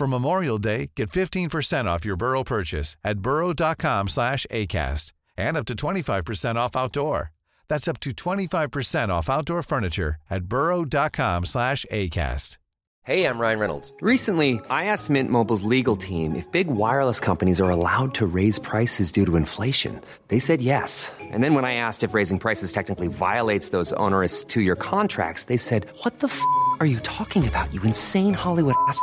For Memorial Day, get 15% off your Burrow purchase at burrow.com slash ACAST and up to 25% off outdoor. That's up to 25% off outdoor furniture at burrow.com slash ACAST. Hey, I'm Ryan Reynolds. Recently, I asked Mint Mobile's legal team if big wireless companies are allowed to raise prices due to inflation. They said yes. And then when I asked if raising prices technically violates those onerous two-year contracts, they said, what the f*** are you talking about, you insane Hollywood ass?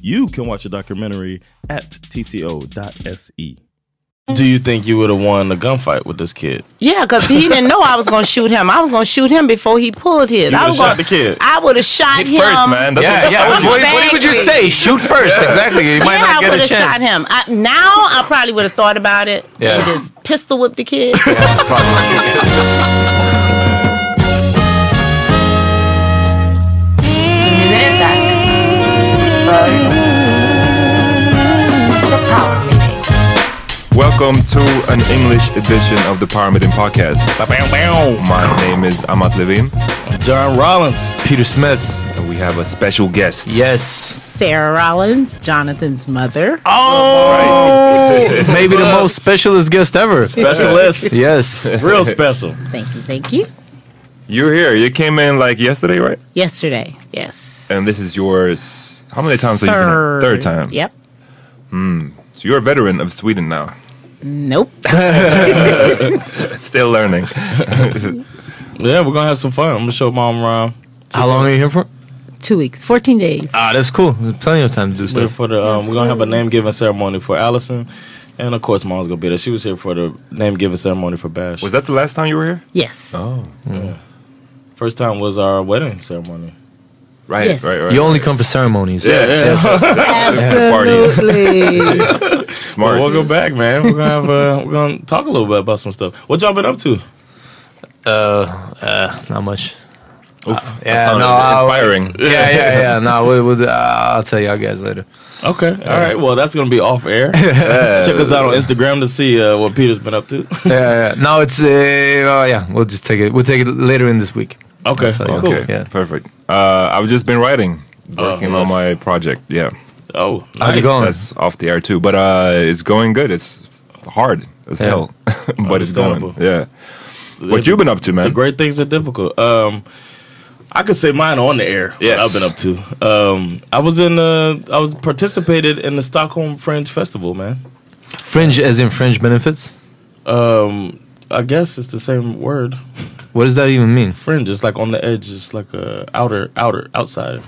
You can watch the documentary at tco.se. Do you think you would have won a gunfight with this kid? Yeah, because he didn't know I was going to shoot him. I was going to shoot him before he pulled his. You I would've was shot gonna- the kid. I would have shot Hit him. first, man. That's Yeah, what, yeah. What, what, what would you say? Shoot first. Exactly. You might yeah, not I would have shot him. I, now I probably would have thought about it. Yeah. And just pistol whip the kid. Nu Welcome to an English edition of the Power Meeting Podcast. My name is Amat Levin, Jon Rollins. Peter Smith. and we have a special guest. Yes. Sarah Rollins, Jonathan's mother. Oh, maybe the most specialist guest ever. Specialist. Yes. Real special. Thank you, thank you. You're here. You came in like yesterday, right? Yesterday, yes. And this is yours. How many times have you been? here? Third time. Yep. Hmm. So you're a veteran of Sweden now. Nope. Still learning. Yeah, we're gonna have some fun. I'm gonna show mom around. How long are you here for? Two weeks, 14 days. Ah, that's cool. There's plenty of time to do There stuff. for the um, we're gonna have a name giving ceremony for Allison, and of course mom's gonna be there. She was here for the name giving ceremony for Bash. Was that the last time you were here? Yes. Oh, First time was our wedding ceremony. Right, Yes. right, right. You only come for ceremonies. yeah, yes. Party. Absolutely. Smart. Well, welcome back, man. We're gonna have uh, we're gonna talk a little bit about some stuff. What y'all been up to? Uh, uh, not much. That Yeah, sounded no, I'll- inspiring. Yeah, yeah, yeah. No, we'll, we'll, uh, I'll tell y'all guys later. Okay, all right. Well, that's gonna be off air. Check us out on Instagram to see uh, what Peter's been up to. Yeah, yeah. No, it's uh, oh yeah. We'll just take it. We'll take it later in this week. Okay, I'll tell you. cool. Okay, Yeah. perfect. Uh, I've just been writing. working Oh, on yes. my project. Yeah, Oh, How's it going? that's off the air too. But uh, it's going good. It's hard as Yeah. hell, but it's going. Understandable. Yeah. What you've been up to, The man? great things are difficult. Um, I could say mine on the air. what Yes. I've been up to. Um, I was in. Uh, I was participated in the Stockholm Fringe Festival, man. Fringe as in fringe benefits? Um, I guess it's the same word. What does that even mean? Fringe is like on the edge. It's like a outer, outer, outside.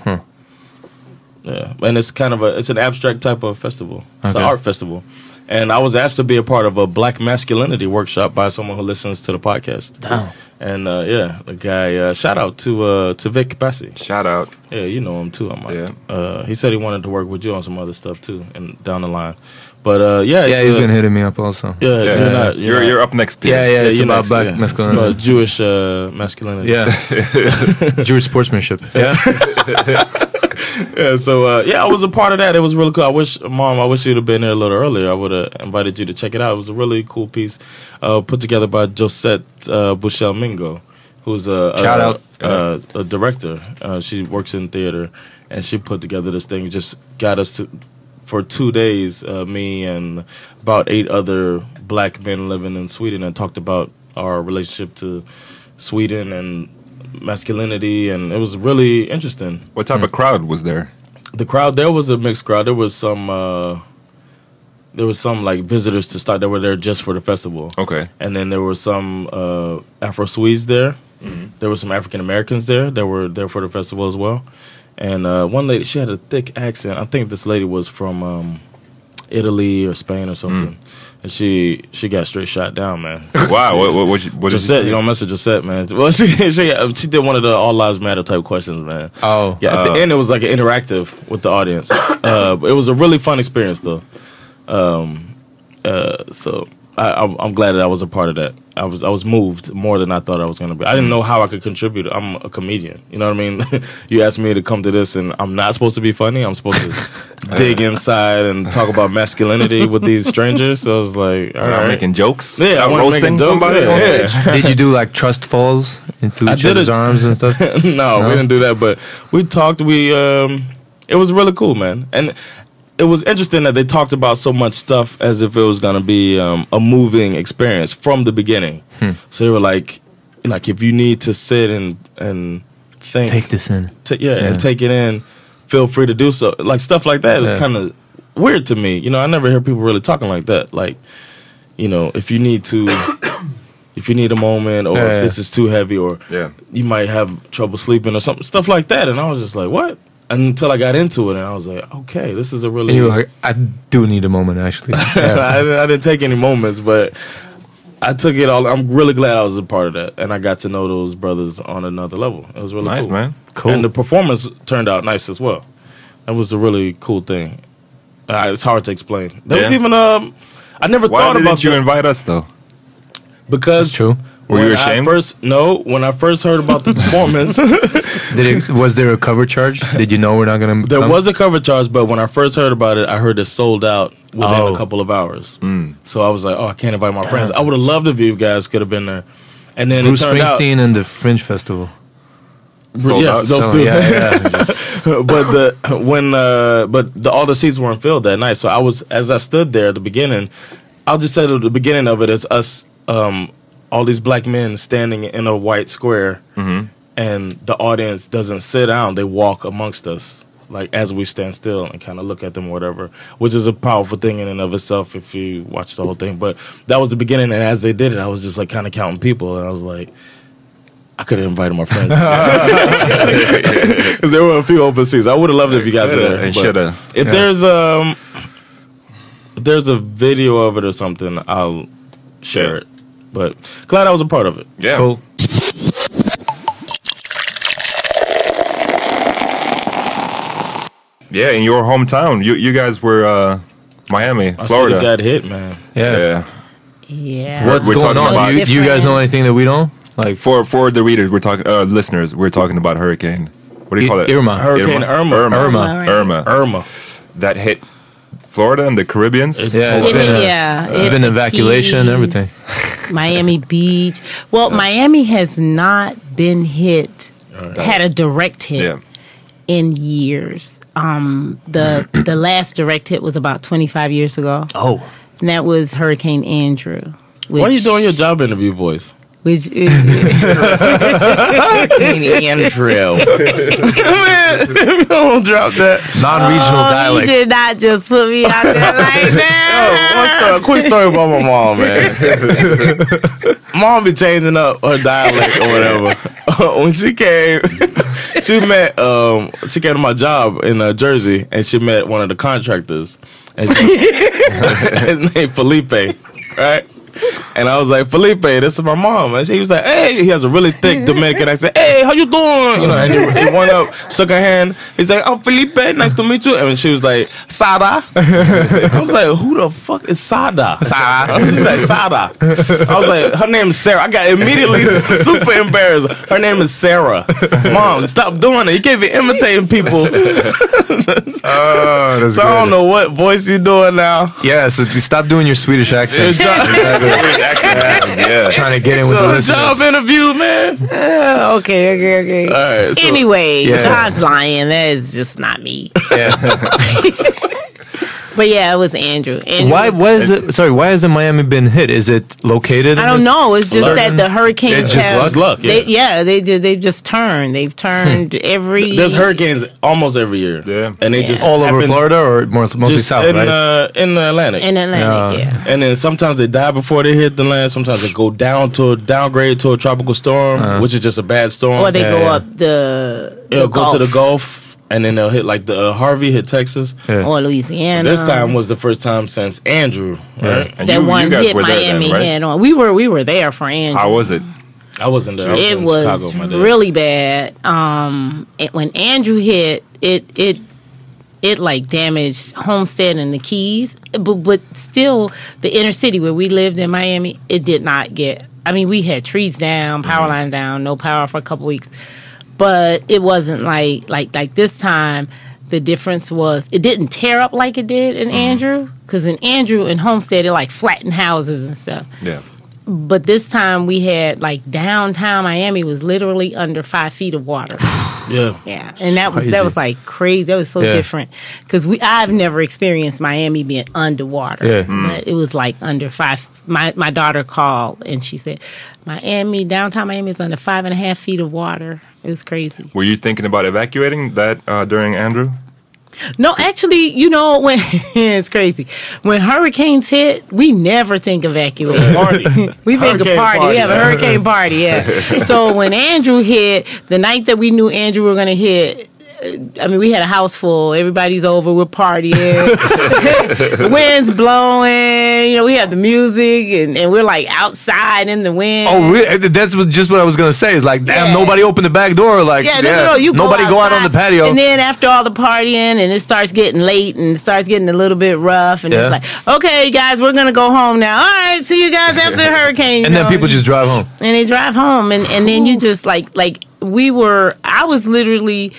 Yeah, and it's kind of a. It's an abstract type of festival. It's Okay. an art festival. And I was asked to be a part of a black masculinity workshop by someone who listens to the podcast. Damn. And uh, yeah, the guy. Uh, shout out to uh, to Vic Bassi. Shout out. Yeah, you know him too. I might. Yeah. Uh, he said he wanted to work with you on some other stuff too, and down the line. But uh, yeah, Yeah, it's, he's uh, been hitting me up also. Yeah, Yeah, you're not. You're, you're not- you're up next, Peter. Yeah, yeah, it's you're about next, black yeah. masculinity. It's about Jewish uh, masculinity. Yeah. Jewish sportsmanship. Yeah. yeah. So uh, yeah, I was a part of that. It was really cool. I wish, mom, I wish you'd have been there a little earlier. I would have invited you to check it out. It was a really cool piece uh, put together by Josette uh, Bushell-Mingo, who's a Shout a, out. uh, a director. Uh, she works in theater, and she put together this thing. Just got us to, for two days. Uh, me and about eight other black men living in Sweden, and talked about our relationship to Sweden and masculinity, and it was really interesting What type of crowd was there? the crowd there was a mixed crowd. There was some uh there was some like visitors to start that were there just for the festival. Okay. And then there were some uh Afro Swedes there. There were some African Americans there that were there for the festival as well. And uh one lady she had a thick accent. I think this lady was from um Italy or Spain or something. And she she got straight shot down, man. Wow. What what what, you- what did you Josette, say? you don't mess with Josette, man. Well, she, she she did one of the all lives matter type questions, man. Oh. yeah. At Oh. the end, it was like an interactive with the audience. uh, it was a really fun experience, though. Um, uh, so I, I'm, I'm glad that I was a part of that. I was I was moved more than I thought I was going to be. I didn't know how I could contribute. I'm a comedian. You know what I mean? you asked me to come to this, and I'm not supposed to be funny. I'm supposed to dig inside and talk about masculinity with these strangers. So I was like, all Not right. making jokes. Yeah, I Not wasn't roasting making jokes, somebody yeah, yeah. Did you do like trust falls into each other's arms and stuff? no, we didn't do that, but we talked. We um, it was really cool, man, and it was interesting that they talked about so much stuff as if it was gonna be um, a moving experience from the beginning. So they were like, like if you need to sit and and think, Take this in. ta- yeah, Yeah. and take it in, feel free to do so. Like stuff like that is Yeah. kind of weird to me. You know, I never hear people really talking like that. Like, you know, if you need to. If you need a moment, or Yeah, if yeah. this is too heavy, or Yeah. you might have trouble sleeping or something, stuff like that. And I was just like, what? Until I got into it, and I was like, okay, this is a really. And you were like, I do need a moment actually. Yeah. I, I didn't take any moments, but I took it all. I'm really glad I was a part of that, and I got to know those brothers on another level. It was really Nice, cool. man. Cool. And the performance turned out nice as well. That was a really cool thing. Uh, it's hard to explain. There was even um, I never Why thought about you that invite us though? because true. Were you ashamed? I first, no, when I first heard about the performance. Did it, was there a cover charge? Did you know we're not gonna? There come? was a cover charge, but when I first heard about it, I heard it sold out within Oh. a couple of hours. So I was like, "Oh, I can't invite my friends." I would have loved if you guys could have been there. And then Bruce it turned out, Springsteen and the Fringe Festival. Sold yes, out? those two. yeah, yeah. but the when uh, but the, all the seats weren't filled that night. So I was as I stood there at the beginning. I'll just say at the beginning of it, it is us, um, all these black men standing in a white square, and the audience doesn't sit down; they walk amongst us. Like as we stand still and kind of look at them, or whatever, which is a powerful thing in and of itself if you watch the whole thing. But that was the beginning, and as they did it, I was just like kind of counting people, and I was like, I could have invited my friends because there were a few open seats. I would have loved it if you guys were there. and but shoulda. If there's um, if there's a video of it or something, I'll share it. But glad I was a part of it. Yeah. Cool. Yeah, in your hometown, you you guys were uh, Miami, I Florida. see it got hit, man. Yeah. yeah. Yeah. What's We're going on? about Do you, do you guys know anything that we don't? Like For for the readers, we're talking uh, listeners. We're talking about hurricane. What do you I- call it? Irma. Hurricane Irma. Irma. Irma. Right. Irma. Irma. That hit Florida and the Caribbeans. Yeah, it's It- been a- yeah, it's it- been evacuation, Keys, everything. Miami Beach. Well, Miami has not been hit, had a direct hit. Yeah. in years. Um, the the last direct hit was about 25 years ago, Oh. and that was Hurricane Andrew. Which, Why are you doing your job interview voice? Which is, Andrew. Man, don't drop that. Non-regional oh, dialect. you did not just put me out there like Oh, that. one story, quick story about my mom, man. mom be changing up her dialect or whatever. when she came, she met, um, she came to my job in uh, Jersey, and she met one of the contractors. And his name Felipe, right? And I was like, Felipe, this is my mom. And he was like, hey, he has a really thick Dominican accent. Hey, how you doing? You know, and he, he went up, shook her hand. He's like, oh, Felipe, nice to meet you. And she was like, Sada. I was like, who the fuck is Sada? Sada. I was like, Sada. I was like, her name is Sarah. I got immediately super embarrassed. Her name is Sarah. Mom, stop doing it. You can't be imitating people. Oh, that's So I don't know what voice you're doing now. Yeah, so stop doing your Swedish accent. Yeah. Trying to get in with the Good job interview, man. Uh, okay, okay, okay. All right. so- anyway, Yeah. Jon's lying. That is just not me. Yeah. But yeah, it was Andrew. Andrew Why? was- Why is it? Sorry, why hasn't Miami been hit? Is it located? I don't this know. It's just that the hurricanes It's just have luck. Luck, yeah. They, yeah, they did. They've just turned. They've turned every. There's hurricanes almost every year. Yeah. And they Yeah. just all over happen Florida or more, mostly just south, in, right? uh, in the Atlantic. in Atlantic. Yeah. Yeah. and then sometimes they die before they hit the land. Sometimes they go down to a downgrade to a tropical storm, which is just a bad storm. Or they Yeah, go up the. It'll the go to the Gulf, and then they'll hit like the uh, Harvey hit Texas. Yeah. or Louisiana. This time was the first time since Andrew. Right? And that you- you one guys hit Miami then, right? head on. We were we were there for Andrew. How was it? I wasn't there. I was it in was Chicago. with My dad. really bad. Um, it- when Andrew hit, it it it like damaged Homestead and the Keys, but but still the inner city where we lived in Miami, it did not get. I mean, we had trees down, power lines down, no power for a couple weeks, but it wasn't like like like this time. The difference was it didn't tear up like it did in mm-hmm. Andrew, because in Andrew and Homestead it like flattened houses and stuff Yeah. but this time we had like downtown Miami was literally under five feet of water. Yeah. Yeah, and that was Crazy. that was like crazy. That was so Yeah. different because we I've never experienced Miami being underwater. Yeah. but mm. it was like under five. My my daughter called and she said, Miami downtown Miami is under five and a half feet of water. It was crazy. Were you thinking about evacuating that uh, during Andrew? No, actually, you know when it's crazy when hurricanes hit, we never think evacuate. Party. we think of Hurricane party. party. We have a hurricane party. Yeah. so when Andrew hit, the night that we knew Andrew were going to hit. Uh, I mean, we had a house full. Everybody's over. We're partying. the wind's blowing. You know, we have the music, and, and we're like outside in the wind. Oh, really? That's what, just what I was gonna say. Is like, damn, Yeah. nobody opened the back door. Like, Yeah, no, no, no. You nobody go, out on the patio. and then after all the partying, and it starts getting late, and it starts getting a little bit rough, and Yeah. it's like, okay, guys, we're gonna go home now. All right, see you guys after the hurricane. and then people just drive home. and they drive home, and and then you just like like we were. I was literally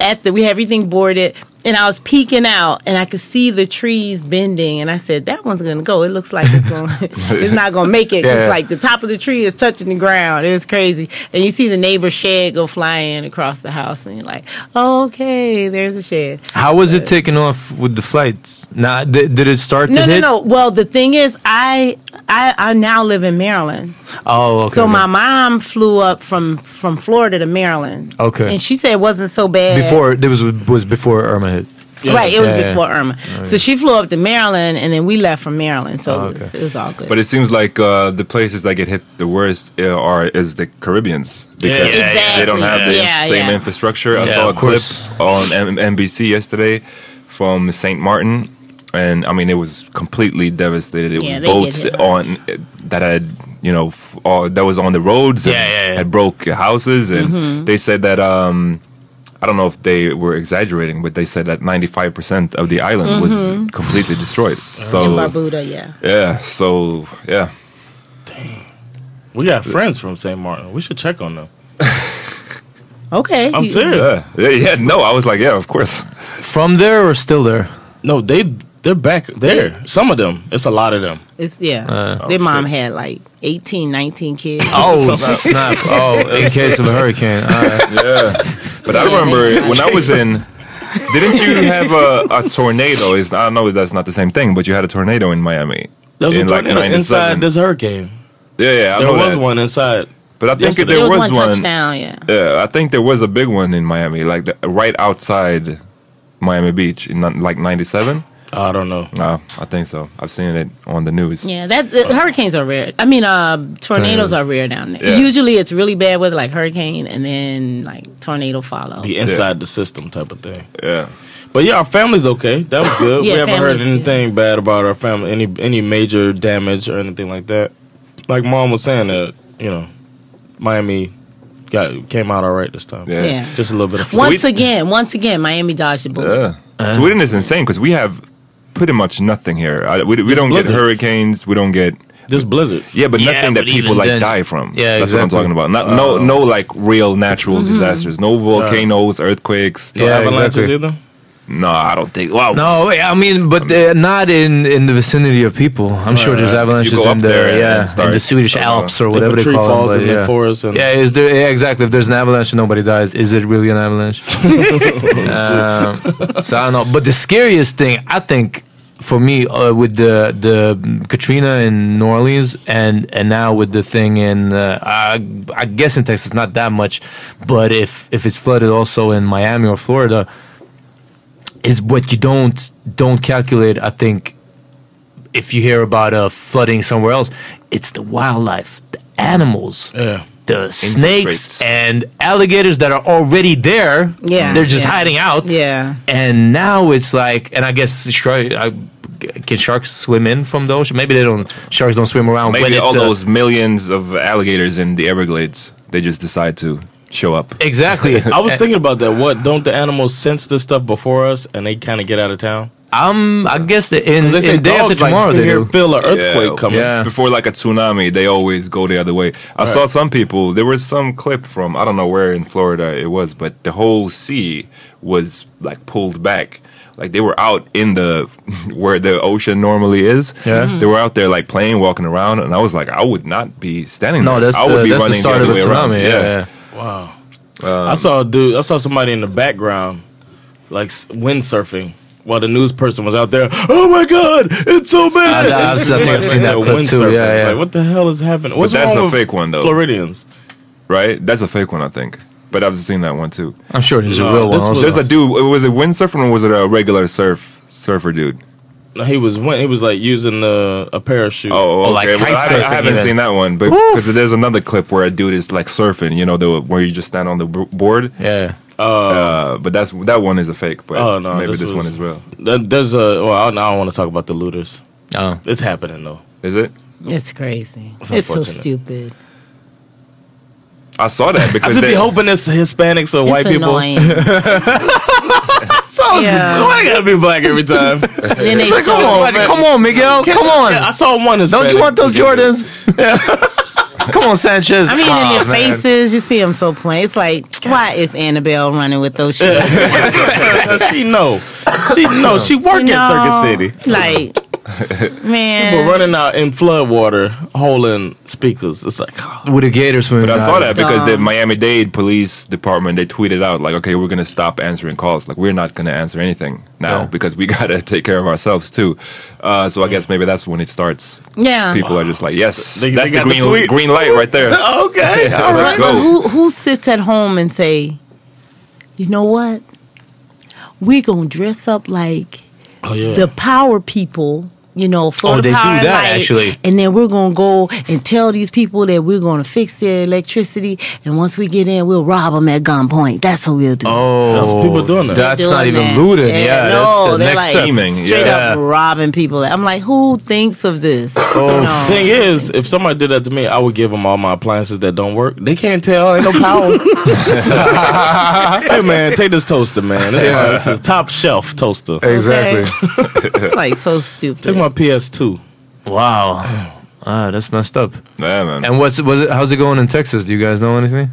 at the we had everything boarded. And I was peeking out, and I could see the trees bending, and I said, "That one's gonna go. It looks like it's going. it's not gonna make it. Yeah. like the top of the tree is touching the ground. It was crazy. And you see the neighbor's shed go flying across the house, and you're like, oh, okay, there's a shed. How was it taken off with the flights? Nah, did, did it start No, no, hit? no. Well, the thing is, I, I, I now live in Maryland. Oh, okay. So okay. my mom flew up from from Florida to Maryland. Okay. And she said it wasn't so bad. before it was was before Irma hit. Right, it was Yeah, yeah. before Irma. So she flew up to Maryland, and then we left from Maryland. So Oh, it, was, it was all good. But it seems like uh, the places that get hit the worst uh, are is the Caribbeans because Exactly. they don't have the Yeah, same yeah. infrastructure. I Yeah, saw a clip on M- NBC yesterday from Saint Martin, and I mean it was completely devastated. It Yeah, was they get boats on that had you know f- all, that was on the roads and Yeah, yeah, yeah. had broke houses, and Mm-hmm. they said that. um I don't know if they were exaggerating, but they said that 95% of the island was completely destroyed. So Mm-hmm. in Barbuda, yeah. yeah, so yeah. Dang, we got friends from St. Martin. We should check on them. Okay. I'm you- serious. Yeah, yeah, yeah, no, I was like, yeah, of course. From there or still there? No, they they're back there. Some of them. It's a lot of them. It's yeah. Uh, Their mom had like 18, 19 kids. Oh snap! Oh, in case of a hurricane. All right. Yeah. But I remember when I was in. Didn't you have a, a tornado? Is I know that's not the same thing, but you had a tornado in Miami. There was a in like tornado 97. inside this hurricane. Yeah, yeah, I There know was that. one inside. But I think there There was, was one one. touchdown, yeah. Yeah, I think there was a big one in Miami, like the, right outside Miami Beach in like '97. I don't know. No, I think so. I've seen it on the news. Yeah, that the hurricanes are rare. I mean, uh, tornadoes are rare down there. Yeah. Usually, it's really bad weather, like hurricane, and then like tornado follow. Be inside the system type of thing. Yeah. But yeah, our family's okay. That was good. Yeah, we haven't heard family's anything bad about our family, any any major damage or anything like that. Like mom was saying that, you know, Miami got came out all right this time. Yeah. Yeah. Just a little bit of Once Sweet. again, once again, Miami dodged the bullet. Yeah. Sweden is insane because we have pretty much nothing here. I, we we don't blizzards. get hurricanes. We don't get just blizzards. yeah, but Yeah, nothing that people like then- die from. Yeah, that's what I'm talking about. Not, no, no, like real natural Mm-hmm. disasters. No volcanoes, earthquakes. No Yeah, avalanches exactly. either. No, I don't think. Wow. No, I mean, but uh, not in in the vicinity of people. I'm sure there's avalanches in the there yeah start- in the Swedish uh, Alps or If whatever a they call falls them. in but the yeah. forest and Yeah, is there yeah, exactly? If there's an avalanche and nobody dies, is it really an avalanche? um, so I don't know. But the scariest thing, I think, for me, uh, with the the Katrina in New Orleans and and now with the thing in, uh, I, I guess in Texas, not that much, but if if it's flooded also in Miami or Florida, is what you don't don't calculate. I think if you hear about uh, flooding somewhere else, it's the wildlife, the animals, Yeah. the snakes Infiltrates. and alligators that are already there. Yeah, they're just yeah. hiding out. Yeah. and now it's like, and I guess shark, I, can sharks swim in from the ocean? Maybe they don't. Sharks don't swim around Maybe it's all uh, those millions of alligators in the Everglades, they just decide to show up. exactly. I was thinking about that. What don't the animals sense this stuff before us and they kind of get out of town? Um, I guess the, in, 'Cause they say in day after dogs like tomorrow they hear, feel an earthquake Yeah. coming. Yeah. Before like a tsunami, they always go the other way. I saw some people. There was some clip from I don't know where in Florida it was, but the whole sea was like pulled back. Like they were out in the where the ocean normally is. Yeah. they mm-hmm. were out there like playing, walking around, and I was like, I would not be standing No, there. that's I would the, be that's the start the of other a around. tsunami. Yeah, yeah. Wow. I saw a dude. I saw somebody in the background, like windsurfing, while the news person was out there. Oh my god, it's so bad! I- I've- I think I've seen that clip too, windsurfing. yeah, yeah. Like, what the hell is happening? What's that's wrong a with fake one, though. Floridians. right? That's a fake one, I think. But I've seen that one too. I'm sure there's No, a real one. was- There's a dude. Was it windsurfing or was it a regular surf surfer dude? No, He was went. He was like using the, a parachute. Oh, okay. like Well, I, I haven't even. seen that one, but because there's another clip where a dude is like surfing. You know, the where you just stand on the board. yeah. Uh, but that's that one is a fake. But Oh no, maybe this this, one is real. There- There's a. Well, I, I don't want to talk about the looters. Oh. It's happening though. Is it? It's crazy. It's, so stupid. I saw that because I because just be hoping it's Hispanics or white it's people. annoying. So Yeah. Why they gotta be black every time? then they Come show- on, come on, Miguel. Come on. I saw one. Hispanic. Don't you want those Jordans? Come on, Sanchez. I mean, Aw, in their man. faces, you see them so plain. It's like, why is Annabelle running with those shoes? she know. She know. She work You at Circuit City. Like, man. People running out in flood water, holding speakers. It's like, oh, With a gator swimming. But I saw out. that because the Miami Dade Police Department they tweeted out like, okay, we're gonna stop answering calls. Like we're not gonna answer anything now Yeah. because we gotta take care of ourselves too. Uh, so I guess maybe that's when it starts. Yeah. People are just like, yes, They- that's they the got the green light right there. okay, all Let's right. But go. who who sits at home and say, you know what? We're gonna dress up like Oh yeah. the power people. You know, for Oh, the they do power that, light, actually. and then we're gonna go and tell these people that we're gonna fix their electricity, and once we get in, we'll rob them at gunpoint. That's what we'll do. Oh, That's people doing that. That's doing not even that. looting. Yeah, no, that's the they're next like step. Scheming, straight yeah. up robbing people. I'm like, who thinks of this? Oh, No. Thing is, if somebody did that to me, I would give them all my appliances that don't work. They can't tell. Ain't no power. hey man, take this toaster, man. This, my, this is top shelf toaster. Exactly. it's like so stupid. Take my PS2. wow. Ah, that's messed up. Yeah, man. And what's was it? How's it going in Texas? Do you guys know anything?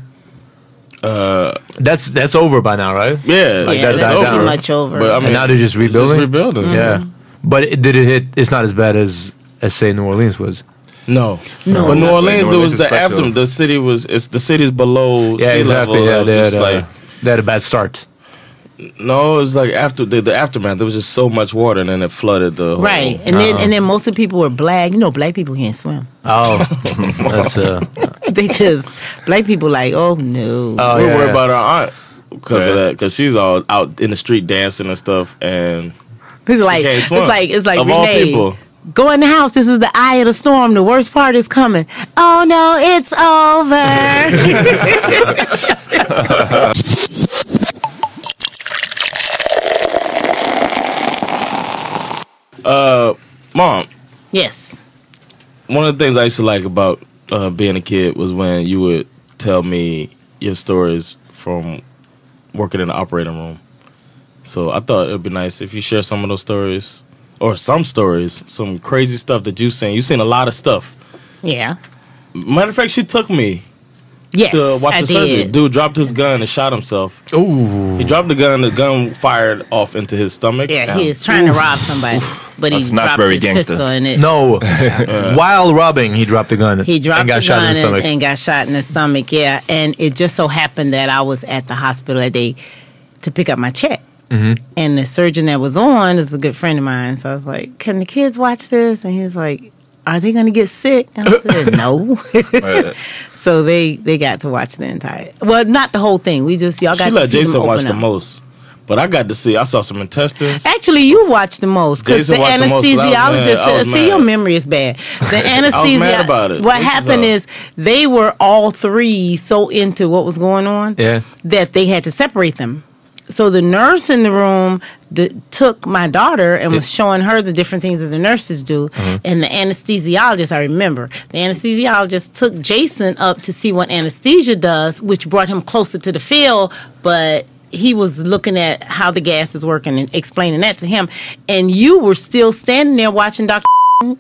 Uh, That's that's over by now, right? yeah, like yeah, that that's died pretty down. much over. But I mean, and now they're just it's rebuilding. rebuilding. Yeah, but it, did it hit? It's not as bad as as say New Orleans was. No, No. But New That's Orleans, like New it Orleans was is the special. after. The city was. It's the city's below. Yeah, sea exactly, Level. yeah, It was they just uh, like They had a bad start. No, it was like after the, the aftermath. There was just so much water, and then it flooded the whole- Right, and then and then most of the people were black. You know, black people can't swim. Oh, that's uh. They just black people like, oh no. Oh, we yeah, worried yeah. about our aunt because of that, because she's all out in the street dancing and stuff, and it's like can't it's like it's like Of all Renee. people. Go in the house. This is the eye of the storm. The worst part is coming. Oh no, it's over. mom. yes. One of the things I used to like about uh, being a kid was when you would tell me your stories from working in the operating room. So I thought it would be nice if you share some of those stories, or some stories, some crazy stuff that you've seen. You've seen a lot of stuff. Yeah. Matter of fact, she took me Yes. to watch I the surgery. did. Dude dropped his gun and shot himself. Ooh. He dropped the gun. The gun fired off into his stomach. Yeah, he is trying to rob somebody, but he That's not very his gangster. pistol in it. No. While robbing, he dropped the gun. He dropped and got the shot in gun the and, stomach. and got shot in the stomach. Yeah, and it just so happened that I was at the hospital that day to pick up my check. Mm-hmm. And the surgeon that was on is a good friend of mine. So I was like, "Can the kids watch this?" And he's like, "Are they going to get sick?" And I said, "No." so they they got to watch the entire. Well, not the whole thing. We just y'all got She to let see Jason watch the most, but I got to see. I saw some intestines. Actually, you watched the most because the watched the most 'cause I was anesthesiologist. mad. See, your memory is bad. The anesthesiologist. mad about it. What This happened all. is they were all three so into what was going on Yeah. that they had to separate them. So the nurse in the room took my daughter and was showing her the different things that the nurses do. Uh-huh. And the anesthesiologist, I remember, the anesthesiologist took Jason up to see what anesthesia does, which brought him closer to the field. But he was looking at how the gas is working and explaining that to him. And you were still standing there watching Dr.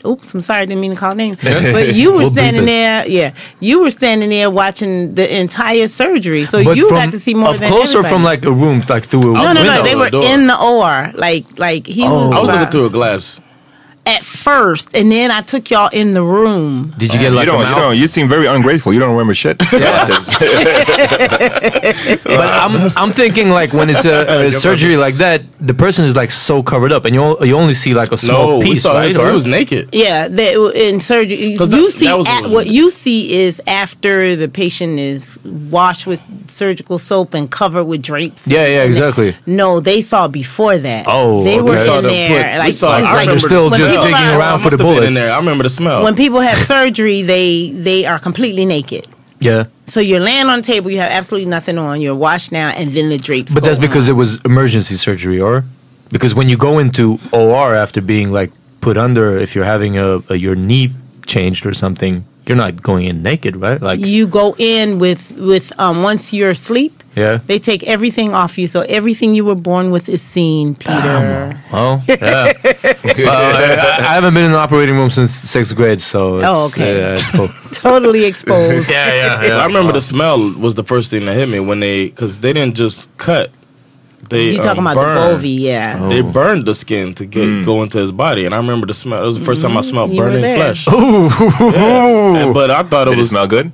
Oops, I'm sorry, I didn't mean to call names. But you were We'll standing there, yeah. You were standing there watching the entire surgery. So But you from got to see more up than close or from like a room, like through a No, no, no. window? They were door. in the OR. Like, like he Oh. was. I was looking through a glass. At first, and then I took y'all in the room. Did you get like you don't, you mouth? don't. You seem very ungrateful. You don't remember shit. But I'm I'm thinking like when it's a, a surgery like that, the person is like so covered up, and you you only see like a small No, we piece, saw. right? So Or- he was naked. Yeah, that in surgery, you that- see that at, what what you see is after the patient is washed with surgical soap and covered with drapes. yeah, yeah, exactly. No, they saw before that. Oh, they were okay. We saw in there. put- like, we saw. it's I like- remember They're still just smell. digging I around for the have been in there. I remember the smell. when people have surgery, they they are completely naked. Yeah, So you're laying on the table, you have absolutely nothing on. You're washed now, and then the drapes. but go that's because on. it was emergency surgery, or because when you go into OR after being like put under, if you're having a, a your knee changed or something, you're not going in naked, right? Like you go in with with um once you're asleep. Yeah. They take everything off you, so everything you were born with is seen, Peter. Oh, yeah. well, I, I haven't been in the operating room since sixth grade, so it's, Oh, okay. yeah, it's cool. totally exposed. yeah, yeah, yeah. I remember the smell was the first thing that hit me when they because they didn't just cut. They You talking um, about burned. the Bovie, yeah. Oh. They burned the skin to get go into his body, and I remember the smell. It was the first time I smelled Mm-hmm. You burning there. flesh. Yeah. And- But I thought it Did it was smell good?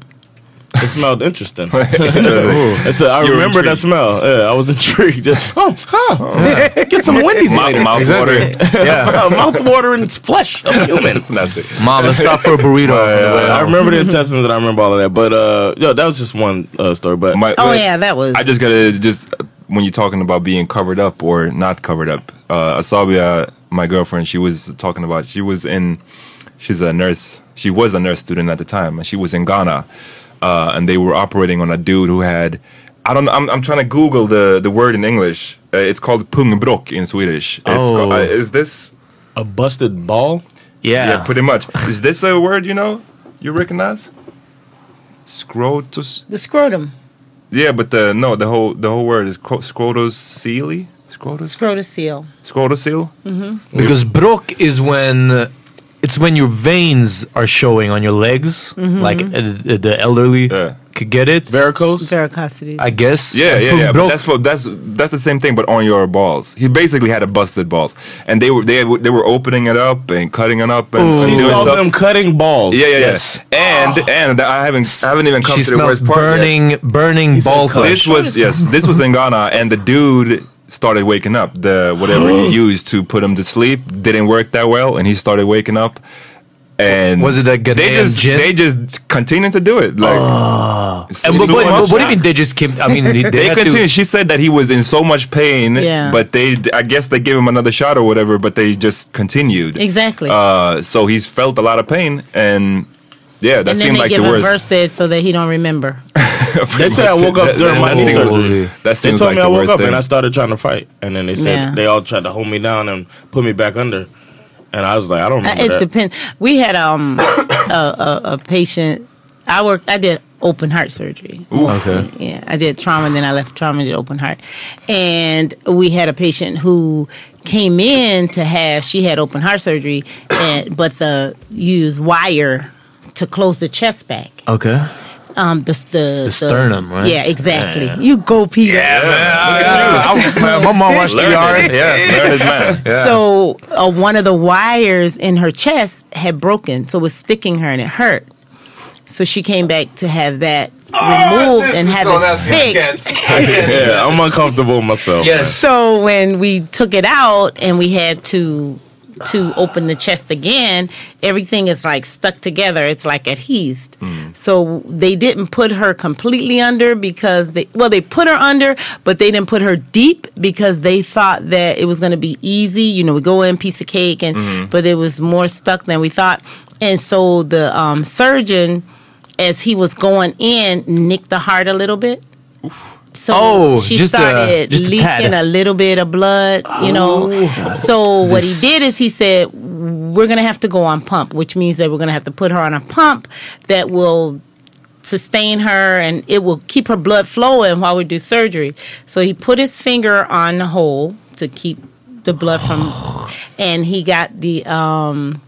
It smelled interesting. And so I You were remember that smell. Yeah, I was intrigued. oh, huh. Get some Wendy's Mouth, later. mouth watering. yeah. Mouth watering flesh of humans. That's nasty. Mom, let's stop for a burrito. I remember the intestines and I remember all of that. But uh, yo, that was just one uh, story. But My- Oh wait, yeah, that was. I just gotta just when you're talking about being covered up or not covered up. Uh, Asabia, my girlfriend, she was talking about. She was in. She's a nurse. She was a nurse student at the time, and she was in Ghana, uh, and they were operating on a dude who had. I don't. I'm, I'm trying to Google the the word in English. Uh, it's called pungbråck in Swedish. It's Oh. called, uh, is this? a busted ball. yeah. Yeah, pretty much. is this a word you know? You recognize? Scrotus. the scrotum, Yeah, but the no, the whole the whole word is cro- scrotocele. Scrotus. scrotocele. Scrotocele. Because bråck is when uh, it's when your veins are showing on your legs, like uh, the the elderly. Yeah. Could get it. Varicose. Varicosity. I guess. Yeah, yeah, broke- yeah. But that's what that's that's the same thing, but on your balls. He basically had a busted balls, and they were they were- they were opening it up and cutting it up and, and She doing saw stuff. them cutting balls. Yeah, yeah, Yes. yeah. And ah. and I haven't I haven't even come she to the smelled worst part. yet. burning, burning said ball flesh. This was yes, this was in Ghana, and the dude started waking up. The whatever he used to put him to sleep didn't work that well, and he started waking up. And Was it that they just gin? they just continued to do it like. so- And but, but- but what do you mean they just kept I mean, they, they they continued. to. She said that he was in so much pain, Yeah. but they, I guess they gave him another shot or whatever, but they just continued. Exactly. Uh, so he's felt a lot of pain, and yeah, that and then seemed they like give the him worst. Versed so that he don't remember. They said I woke up That- during that- my that knee seems- surgery. That They told like me I woke up thing. and I started trying to fight, and then they said Yeah. they all tried to hold me down and put me back under, and I was like, I don't remember It that. depends. We had um a, a, a patient. I worked. I did open heart surgery. Okay. Yeah, I did trauma, and then I left trauma and did open heart. And we had a patient who came in to have. She had open heart surgery, and but the used wire to close the chest back. Okay. Um, the the, the sternum, right? Yeah, exactly. You go, Peter. Yeah, man. My mom watched the yard. yeah, learned man. So uh, one of the wires in her chest had broken, so it was sticking her, and it hurt. So she came back to have that removed and have it fixed. yeah, I'm uncomfortable myself. Yes. So when we took it out and we had to to open the chest again, everything is like stuck together. It's like adhesed. So they didn't put her completely under because they well they put her under, but they didn't put her deep because they thought that it was going to be easy. You know, we go in piece of cake, and but it was more stuck than we thought. And so the um, surgeon, as he was going in, nicked the heart a little bit. So Oh, she just a- started just a leaking tad. a little bit of blood, you know. So what he did is he said, "We're gonna have to go on pump, which means that we're gonna have to put her on a pump that will sustain her and it will keep her blood flowing while we do surgery." So he put his finger on the hole to keep the blood from, and he got the um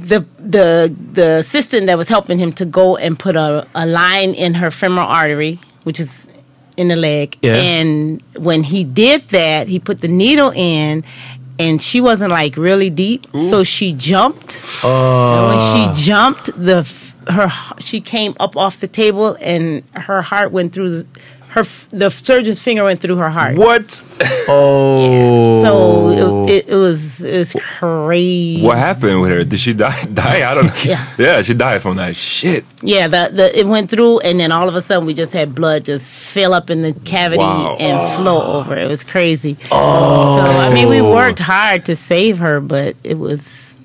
the the the assistant that was helping him to go and put a, a line in her femoral artery, which is in the leg. Yeah. And when he did that, he put the needle in and she wasn't like really deep, so she jumped. Uh. And when she jumped, the her she came up off the table and her heart went through her f- the surgeon's finger went through her heart. What? Oh. So it, oh. it, it was it was crazy. What happened with her? Did she die? Die? I don't know. Yeah. yeah, she died from that shit. Yeah, the, the it went through, and then all of a sudden we just had blood just fill up in the cavity Wow. and flow over. It was crazy. Oh. So I mean, we worked hard to save her, but it was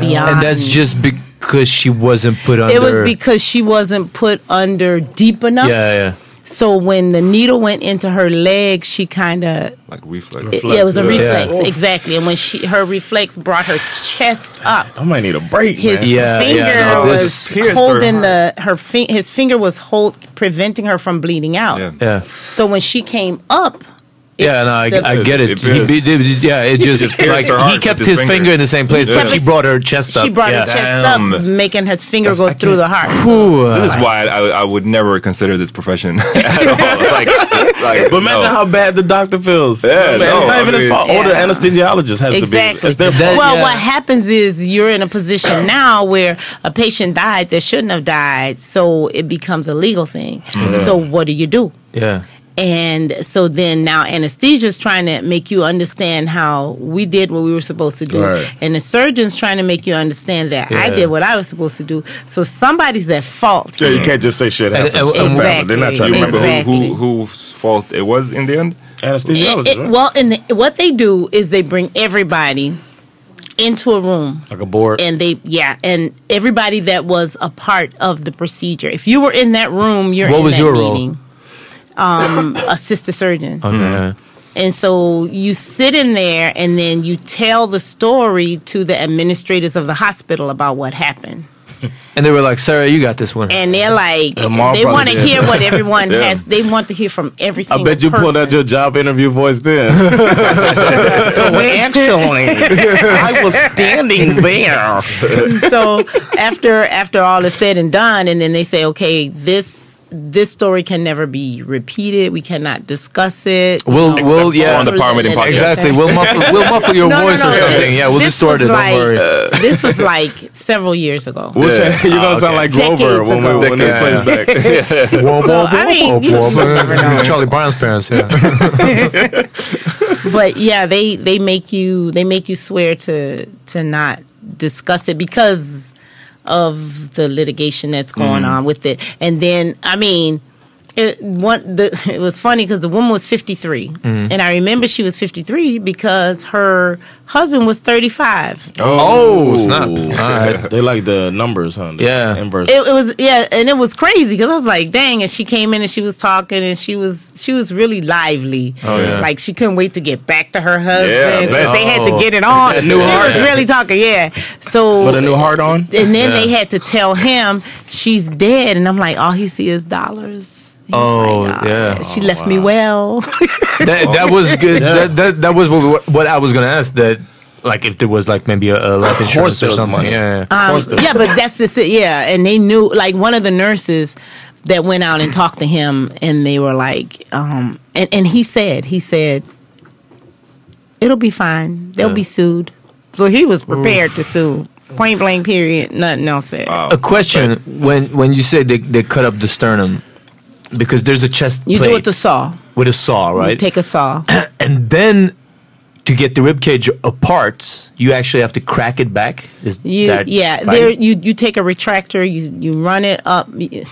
beyond. and that's just because she wasn't put under. It was because she wasn't put under deep enough. Yeah, yeah. So when the needle went into her leg, she kind of Like reflex. it, yeah, it was a yeah. reflex Yeah. exactly. And when she her reflex brought her chest up, I might need a break, his man. Yeah, finger yeah, no, was this- Pierced her holding the her fi- his finger was hold preventing her from bleeding out. Yeah. Yeah. So when she came up, Yeah, no, I, I get it. It He, pierced- he did- yeah, it just, just like he kept his his finger. finger. in the same place, He but she brought her chest up. she brought yeah. her chest up, making her finger That's- go I through the heart. Ooh, This is why I, I would never consider this profession at all. Like, like But imagine no. how bad the doctor feels. Yeah, Man, no, it's not I even his mean- fault. Or the anesthesiologist has to be. Exactly. It's their fault. well, yeah. what happens is you're in a position now where a patient died that shouldn't have died, so it becomes a legal thing. Mm. So what do you do? yeah. And so then now anesthesia is trying to make you understand how we did what we were supposed to do. Right. And the surgeon's trying to make you understand that I did what I was supposed to do. So somebody's at fault. Yeah, you can't just say shit happens. and- to the and- family. They're not Exactly. trying You to remember remember who, Exactly. who, whose fault it was in the end? anesthesiologist. It- it- right? well, and the, what they do is they bring everybody into a room like a board. and they yeah and everybody that was a part of the procedure if you were in that room you're What in was that your role? Meeting um assistant surgeon Okay. yeah. and so you sit in there and then you tell the story to the administrators of the hospital about what happened And they were like, Sarah, you got this one. and they're like Lamar they want to hear what everyone Yeah. has. They want to hear from every I single. bet you pulled out your job interview voice then. So actually, I was standing there. so after after all is said and done, and then they say, okay, this this story can never be repeated. We cannot discuss it. We'll, know, we'll, yeah, on the Power Meeting podcast. exactly. We'll muffle, we'll muffle your No, no, voice no, or something. Yeah, we'll This distort was it. like- Don't worry. Uh, this was like several years ago. Which, Yeah. You're gonna sound okay. like Grover when, we, ago. when this Yeah, plays back. So, I mean, you, you never know. Charlie Brown's parents. Yeah. but yeah, they they make you they make you swear to to not discuss it because of the litigation that's going mm-hmm. on with it. And then I mean, it one the it was funny because the woman was 53, mm-hmm. and I remember she was 53 because her husband was 35. Oh, oh. snap. All right. They like the numbers, huh? The Yeah. Inverse. It, it was yeah, and it was crazy because I was like, dang! And she came in and she was talking and she was she was really lively. Oh, yeah. like she couldn't wait to get back to her husband. Yeah, man. they had to Oh. get it on. That new she heart. was really talking, yeah. So Put a new heart on. and then they had to tell him she's dead, and I'm like, all he sees is dollars. He's Oh, like, "Ah, yeah. She left me well. that, that was good. That, that that was what, what I was gonna ask. That like if there was like maybe a, a life insurance or something. money. Yeah. yeah. Um, yeah, but that's just it. Yeah, and they knew like one of the nurses that went out and talked to him, and they were like, um, and and he said, he said, it'll be fine. They'll be sued. So he was prepared to sue. Point blank. Period. Nothing else said. a question when when you said they, they cut up the sternum because there's a chest you do it with a saw. with a saw, right? You take a saw. and then to get the rib cage apart, you actually have to crack it back. Is You that yeah, right? there you you take a retractor, you you run it up, you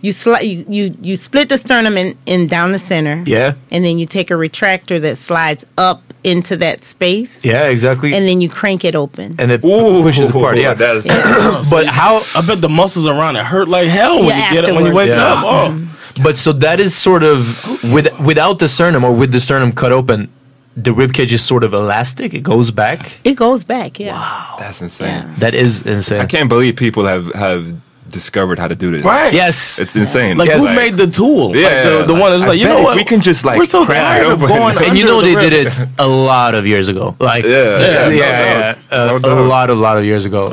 you, sli- you you you split the sternum in, in down the center. Yeah. and then you take a retractor that slides up into that space. Yeah, exactly. and then you crank it open. and it pushes apart. Yeah. that is, but how? I bet the muscles around it hurt like hell when Yeah, you get it when you wake afterwards. up. Yeah. Oh. But so that is sort of with without the sternum or with the sternum cut open, the rib cage is sort of elastic. It goes back. it goes back, yeah. that's insane. That is insane. I can't believe people have have discovered how to do this. Right. Yes. It's insane. Like Yes. who made the tool? Yeah, like the, the one that's I like, you know what? we can just, like, we're so tired of going. and you know the they did it a lot of years ago. Like Yeah, yeah, yeah, yeah, no yeah, doubt. Uh, No a doubt. lot, a lot of years ago.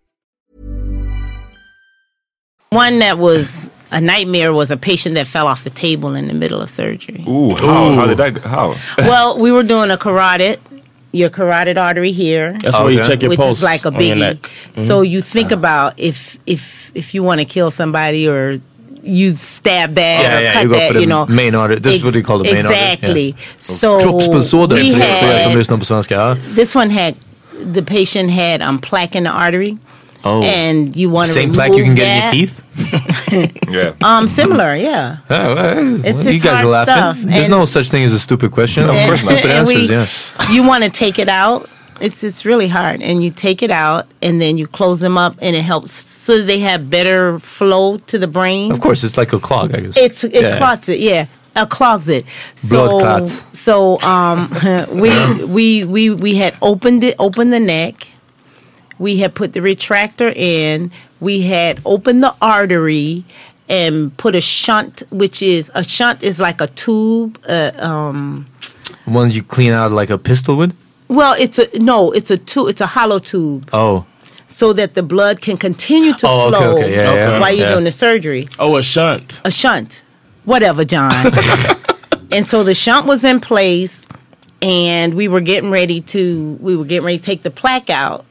One that was a nightmare was a patient that fell off the table in the middle of surgery. Ooh, how, how did that? go- How? well, we were doing a carotid, your carotid artery here. That's where you check your which pulse is like a on your biggie. So you think about if if if you want to kill somebody or you stab that Yeah, or yeah, cut you go that, for the you know, main artery. This is what they call the main artery, yeah. exactly. So Kroppspulsåder we för, för er som had, lyssnar på svenska. This one had the patient had um, plaque in the artery, Oh. and you want to Same plaque you can get in your teeth? Yeah. Um, similar, yeah. Yeah, well, It's- well, it's you guys are laughing. stuff, There's and- no such thing as a stupid question. Of course, stupid answers. we- yeah. You want to take it out. It's it's really hard, and you take it out, and then you close them up, and it helps so they have better flow to the brain. Of course, it's like a clog, I guess. It's it Yeah. clots it, yeah. a closet. Blood So clots. so um we we we we had opened it opened the neck. We had put the retractor in. We had opened the artery and put a shunt, which is a shunt is like a tube. Uh, um, Ones you clean out like a pistol with. well, it's a no, it's a tube. It's a hollow tube, Oh, so that the blood can continue to Oh, okay, flow okay, yeah, yeah, while you're yeah. doing the surgery. Oh, a shunt. a shunt, whatever, John. and so the shunt was in place, and we were getting ready to we were getting ready to take the plaque out.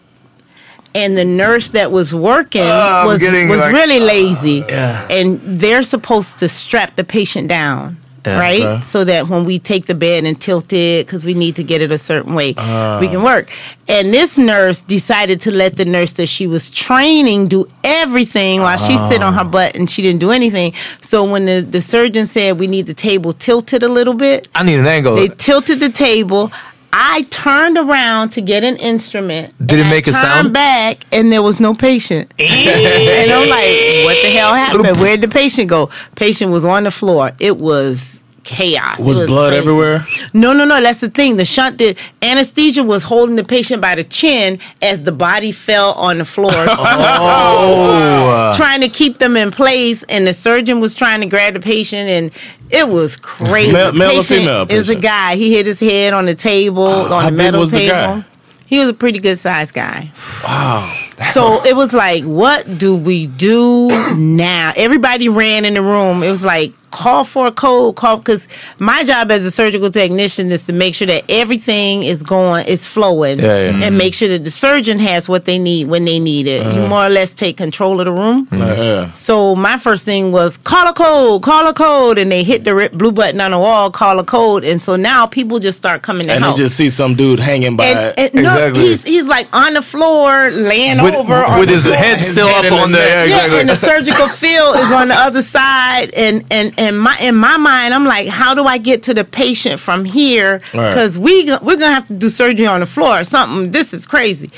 And the nurse that was working Ah, I'm was was like, really ah, lazy, yeah. and they're supposed to strap the patient down. Yeah. right? Okay. So that when we take the bed and tilt it, because we need to get it a certain way, we ah. can work. And this nurse decided to let the nurse that she was training do everything while she sit on her ah. butt and she didn't do anything. So when the, the surgeon said we need the table tilted a little bit, I need an angle. they tilted the table. I turned around to get an instrument. Did it and I make a sound? back and there was no patient. Eh. and I'm like, what the hell happened? Where'd the patient go? Patient was on the floor. It was chaos. It Was, blood crazy. everywhere? No, no, no. That's the thing. The shunt did anesthesia was holding the patient by the chin as the body fell on the floor. oh, trying to keep them in place, and the surgeon was trying to grab the patient, and it was crazy. Male- male or female Is a guy. He hit his head on the table, uh, on how the metal the table. guy? He was a pretty good sized guy. Wow. So it was like, what do we do now? Everybody ran in the room. It was like, call for a code, call because my job as a surgical technician is to make sure that everything is going, is flowing, Yeah, yeah. and mm-hmm. make sure that the surgeon has what they need when they need it. You uh-huh. more or less take control of the room. Yeah. So my first thing was call a code, call a code, and they hit the ri- blue button on the wall, call a code, and so now people just start coming to And help. they just see some dude hanging by. and, and no, Exactly. he's he's like on the floor, laying with, over with his floor. head His still head up in the on the. neck. Yeah, Yeah, exactly. and the surgical field is on the other side, and and and my in my mind, I'm like, how do I get to the patient from here? Right. Because we we're gonna have to do surgery on the floor or something. This is crazy.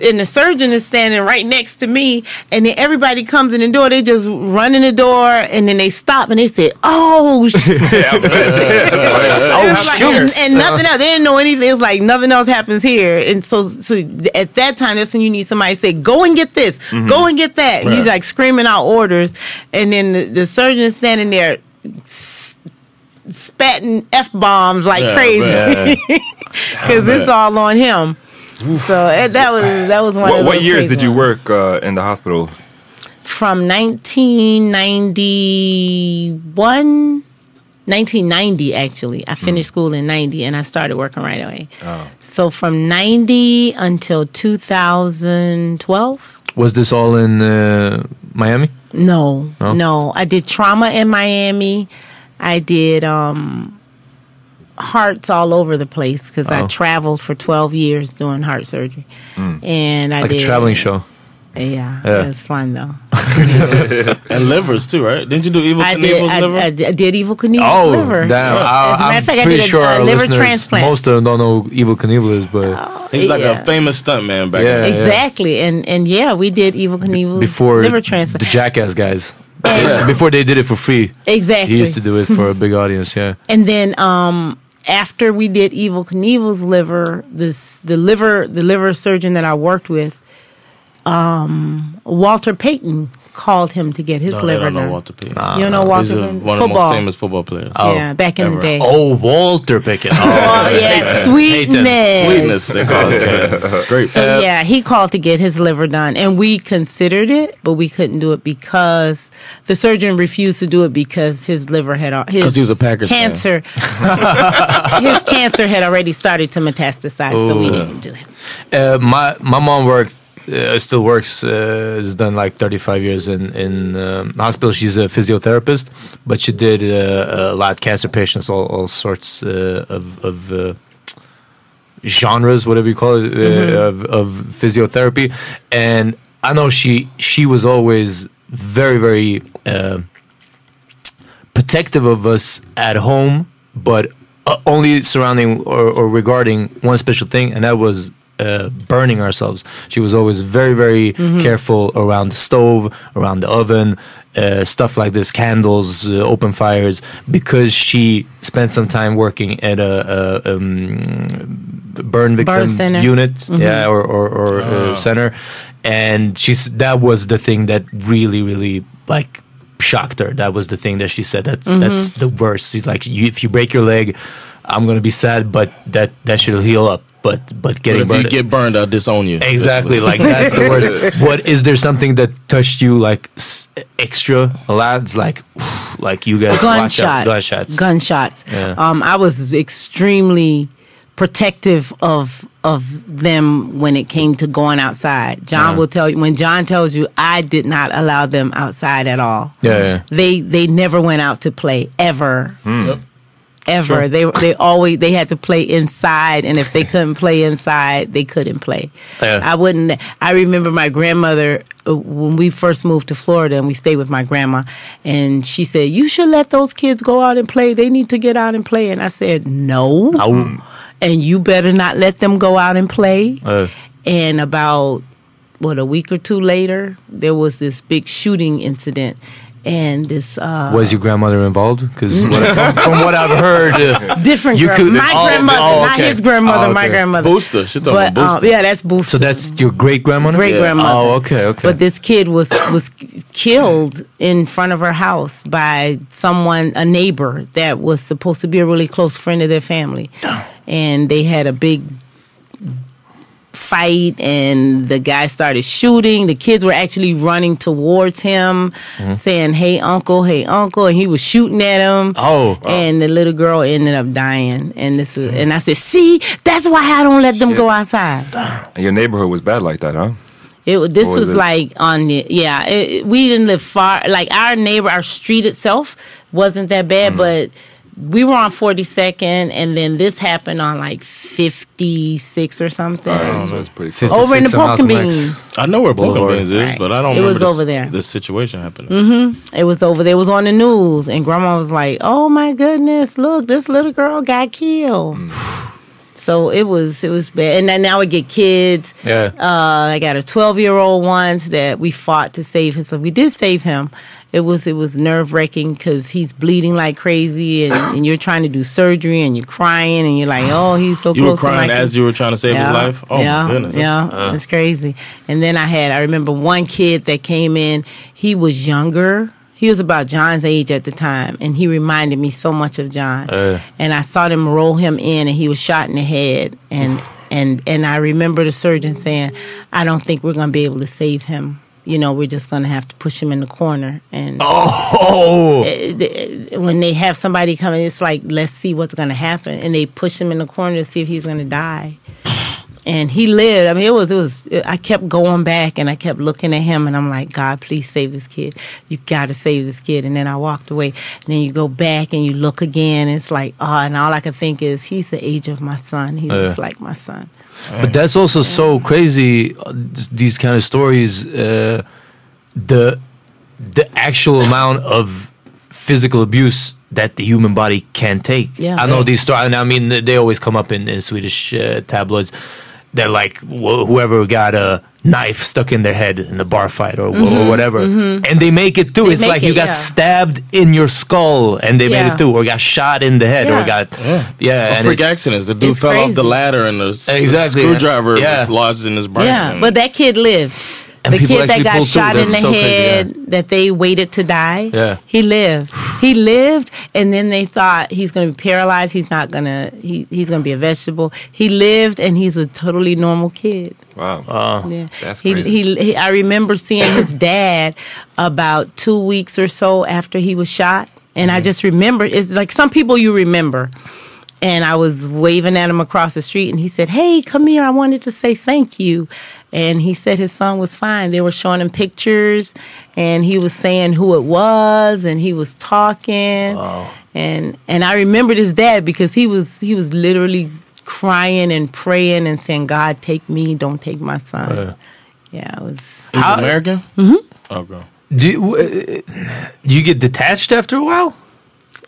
And the surgeon is standing right next to me, and then everybody comes in the door. They just run in the door, and then they stop and they say, "Oh, sh-" oh shoot! and, and uh-huh. nothing else. They didn't know anything. It's like nothing else happens here. And so, so at that time, that's when you need somebody to say, "Go and get this. Mm-hmm. Go and get that." And Right. he's like screaming out orders, and then the, the surgeon is standing there. s- Spatting f bombs like Yeah, crazy because it's all on him. So eh, that was that was one What, of what years crazy did you ones. work uh, in the hospital? from 1991 1990 actually i finished school in 90 and i started working right away oh. so from 90 until 2012 Was this all in uh, Miami? no No? no i did trauma in miami i did um hearts all over the place because i Oh. traveled for 12 years doing heart surgery and i Like did a traveling show. yeah, Yeah. it was fun though and livers too, right? Didn't you do Evel I did, Knievel's I, liver? I did- I did Evel Knievel's Oh, liver. damn! As a I, matter of fact, I did a, sure a liver transplant. most of them don't know Evel Knievel is, but He's like yeah. a famous stuntman back Yeah. in the day. exactly, and and yeah, we did Evel Knievel's before liver transplant. the. Jackass guys, Yeah. before they did it for free, exactly. he used to do it for a big audience. Yeah. And then um, after we did Evel Knievel's liver, this the liver the liver surgeon that I worked with, um, Walter Payton called him to get his No, they liver don't know done. Walter Payton. Nah. you don't know He's Walter a, Payton? one of the most famous football players. yeah, back in ever. the day. Oh, Walter Pickett. Oh, yeah, sweetness. Sweetness, they call it. Great. So yeah, he called to get his liver done, and we considered it, but we couldn't do it because the surgeon refused to do it because his liver had al- his 'Cause he was a Packers fan. cancer. his cancer had already started to metastasize, so we didn't do it. Uh, my my mom worked, uh, still works. Uh, has done like 35 years in in um, hospital. She's a physiotherapist, but she did uh, a lot of cancer patients, all all sorts uh, of of. Uh, genres whatever you call it uh, of, of physiotherapy and i know she she was always very very uh, protective of us at home, but uh, only surrounding or, or regarding one special thing, and that was uh, burning ourselves. She was always very, very Mm-hmm. careful around the stove, around the oven, uh, stuff like this, candles, uh, open fires, because she spent some time working at a, a um, burn victim unit, Mm-hmm. yeah, or or, or uh, center, and she's that was the thing that really, really like shocked her. That was the thing that she said. That's Mm-hmm. that's the worst. She's like, you, if you break your leg, I'm gonna be sad, but that that should heal up. But but But getting if you burned, get burned, I'll disown you. exactly like that's the worst. What is there something that touched you like s- extra a lot? It's like like you guys watch out, gunshots. gunshots. Gunshots. Yeah. Um, I was extremely protective of of them when it came to going outside. John will tell you when John tells you I did not allow them outside at all. yeah, yeah. They they never went out to play ever. Yep. Ever. Sure. They they always they had to play inside and if they couldn't play inside, they couldn't play. Yeah. I wouldn't I remember my grandmother uh, when we first moved to Florida and we stayed with my grandma and she said, "You should let those kids go out and play. They need to get out and play." And I said, "No." Ow. And you better not let them go out and play. Uh, And about what a week or two later, there was this big shooting incident, and this uh, was your grandmother involved? Because from, from what I've heard, uh, different. You grand- could- my oh, grandmother, oh, not his grandmother, Oh, my grandmother. Booster. She talking But about um, booster. yeah, that's Booster. so that's your great grandmother. great grandmother. Oh, okay, okay. But this kid was was killed in front of her house by someone, a neighbor that was supposed to be a really close friend of their family, and they had a big fight and the guy started shooting the kids were actually running towards him saying hey uncle hey uncle and he was shooting at him Oh, wow. and the little girl ended up dying and this is, and i said see that's why i don't let them go outside And your neighborhood was bad like that, huh? it this was was it- like on the yeah. It, we didn't live far. Like our neighbor, our street itself wasn't that bad, Mm. but we were on Forty Second, and then this happened on like Fifty Six or something. Oh, so it's pretty Fifty- close. over in the 56 and Pork and Malcolm X. Beans. I know where Poker Boulevard. Beans is, Right. but I don't It remember was this, over there. this situation happening. It was over there. It was on the news, and Grandma was like, "Oh my goodness, look, this little girl got killed." So it was it was bad, and then now we get kids. Yeah. Uh, I got a 12 year old once that we fought to save him. So we did save him. It was it was nerve wracking because he's bleeding like crazy, and, and you're trying to do surgery, and you're crying, and you're like, oh, he's so You were close to crying my as you were trying to save yeah, his life. Oh yeah, my goodness. Yeah, uh, it's crazy. And then I had, I remember one kid that came in. He was younger. He was about John's age at the time, and he reminded me so much of John. Uh. and I saw them roll him in, and he was shot in the head. And and and I remember the surgeon saying, "I don't think we're going to be able to save him. You know, we're just going to have to push him in the corner." And oh, eh, eh, uh, th- eh, when they have somebody coming, it's like, let's see what's going to happen, and they push him in the corner to see if he's going to die. And he lived. I mean, it was it was. I kept going back, and I kept looking at him, and I'm like, God, please save this kid. You got to save this kid. And then I walked away, and then you go back and you look again. And it's like, oh, and all I could think is, he's the age of my son. He looks like my son. But that's also so crazy. uh, These kind of stories, uh, the the actual amount of physical abuse that the human body can take. Yeah. I know these stories, and I mean they always come up in, in Swedish uh, tabloids. They're like wh- whoever got a knife stuck in their head in the bar fight or, wh- or mm-hmm, whatever, mm-hmm. and they make it through. They it's make like you got yeah. stabbed in your skull, and they made it through, or got shot in the head, or got yeah, A and freak it's- accidents. The dude it's fell off the ladder and the, s- the Exactly. screwdriver Yeah. was lodged in his brain. Yeah, And- but that kid lived. And the kid that got shot in the That's so crazy, head that they waited to die. Yeah. He lived. He lived and then they thought he's gonna be paralyzed, he's not gonna he, he's gonna be a vegetable. He lived and he's a totally normal kid. Wow. Yeah. That's he, crazy. he, he I remember seeing his dad about two weeks or so after he was shot. And I just remember it's like some people you remember. And I was waving at him across the street and he said, Hey, come here, I wanted to say thank you. And he said his son was fine. They were showing him pictures and he was saying who it was and he was talking. And and I remembered his dad because he was he was literally crying and praying and saying, God take me, don't take my son. Uh. Yeah, it was He's American? Mm-hmm. Okay. Do you, uh, do you get detached after a while?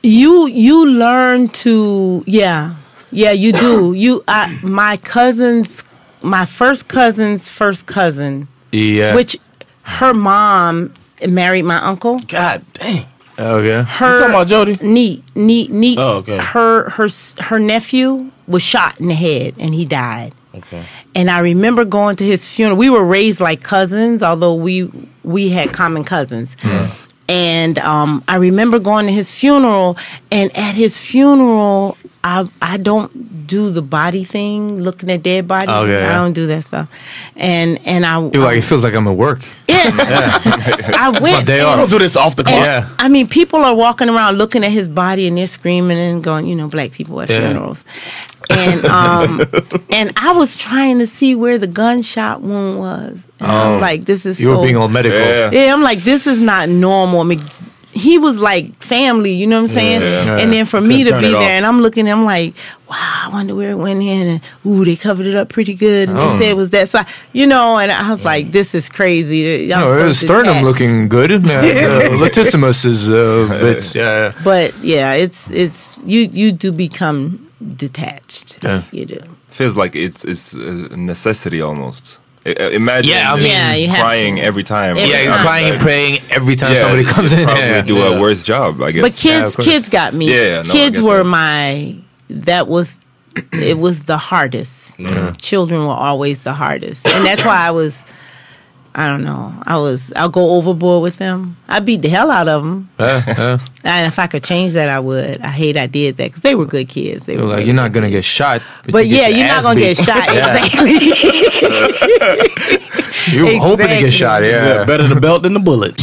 you you learn to yeah yeah you do you I, my cousins my first cousin's first cousin, Yeah. which her mom married my uncle. God dang. Okay. Her talking about Jody? Neat, neat, neat. Oh, okay. Her her her nephew was shot in the head and he died. Okay. And I remember going to his funeral. We were raised like cousins, although we we had common cousins. And um, I remember going to his funeral, and at his funeral, I I don't do the body thing, looking at dead bodies. Okay, I yeah. don't do that stuff. And and I You're like, it feels like I'm at work. Yeah. I my went. day and- off. Don't do this off the clock. Yeah. I mean, people are walking around looking at his body and they're screaming and going, you know, black people at Yeah. funerals. And um and I was trying to see where the gunshot wound was. And I Oh. was like, this is You were being all medical. Yeah. Yeah, I'm like, this is not normal. I mean, he was like family, you know what I'm saying? Yeah. yeah. And then for me Couldn't to be there off. and I'm looking, I'm like, wow, I wonder where it went in. And ooh, they covered it up pretty good. And Oh. they said it was that side, you know, and I was like, this is crazy. Y'all No, so it was sternum detached. looking good. Uh, uh, latissimus is uh, bits. Yeah. But yeah, it's it's you you do become detached. Yeah. You do. feels like it's it's a necessity almost. I- I- Imagine Yeah, I mean- Yeah, you crying every time. Every Yeah, you're time. crying and praying every time Yeah, somebody comes in. Probably Yeah. do a worse job, I guess. But kids, course. kids got me. Yeah, no, kids were that. my. That was, it was the hardest. Children were always the hardest, and that's why I was. I don't know. I was. I'll go overboard with them. I beat the hell out of them, Yeah, yeah. and if I could change that, I would. I hate I did that because they were good kids. They You're were like, really you're not gonna kids. get shot. But you yeah, you're not gonna beat. get shot exactly. You're hoping to get shot. Yeah. Yeah, better the belt than the bullet.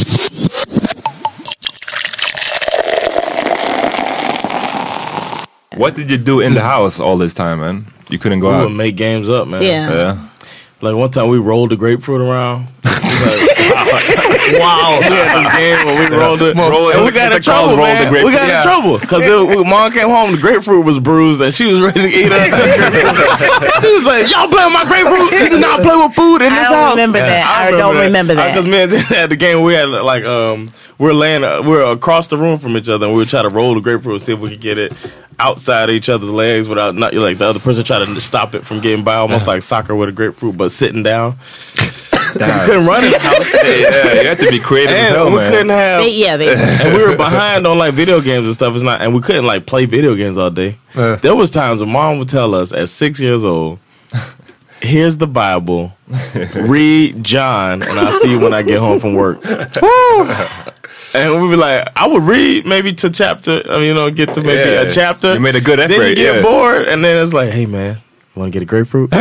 what did you do in the house all this time, man? You couldn't go We out. would make games up, man. yeah. Yeah. Like one time we rolled the grapefruit around. wow. We had this game where we rolled it. Roll and we got in called trouble, roll the man. We got Yeah. in trouble because mom came home. The grapefruit was bruised and she was ready to eat it. she was like, "Y'all play with my grapefruit? You do not play with food in I this don't house." remember that. I don't remember that. Because man, and at the game we had like um we're laying uh, we're across the room from each other and we would try to roll the grapefruit and see if we could get it outside of each other's legs without not like the other person trying to stop it from getting by almost like soccer with a grapefruit but sitting down. 'Cause we couldn't run in the yeah, you have to be creative as hell, we man. couldn't have They, yeah, they. and we were behind on like video games and stuff. It's not, and we couldn't like play video games all day. Yeah. There was times when mom would tell us at six years old, "Here's the Bible, read John, and I'll see you when I get home from work." Woo! And we'd be like, I would read maybe to chapter, I mean, you know, get to maybe Yeah. a chapter. You made a good effort. Then you get yeah. bored, and then it's like, hey man, want to get a grapefruit?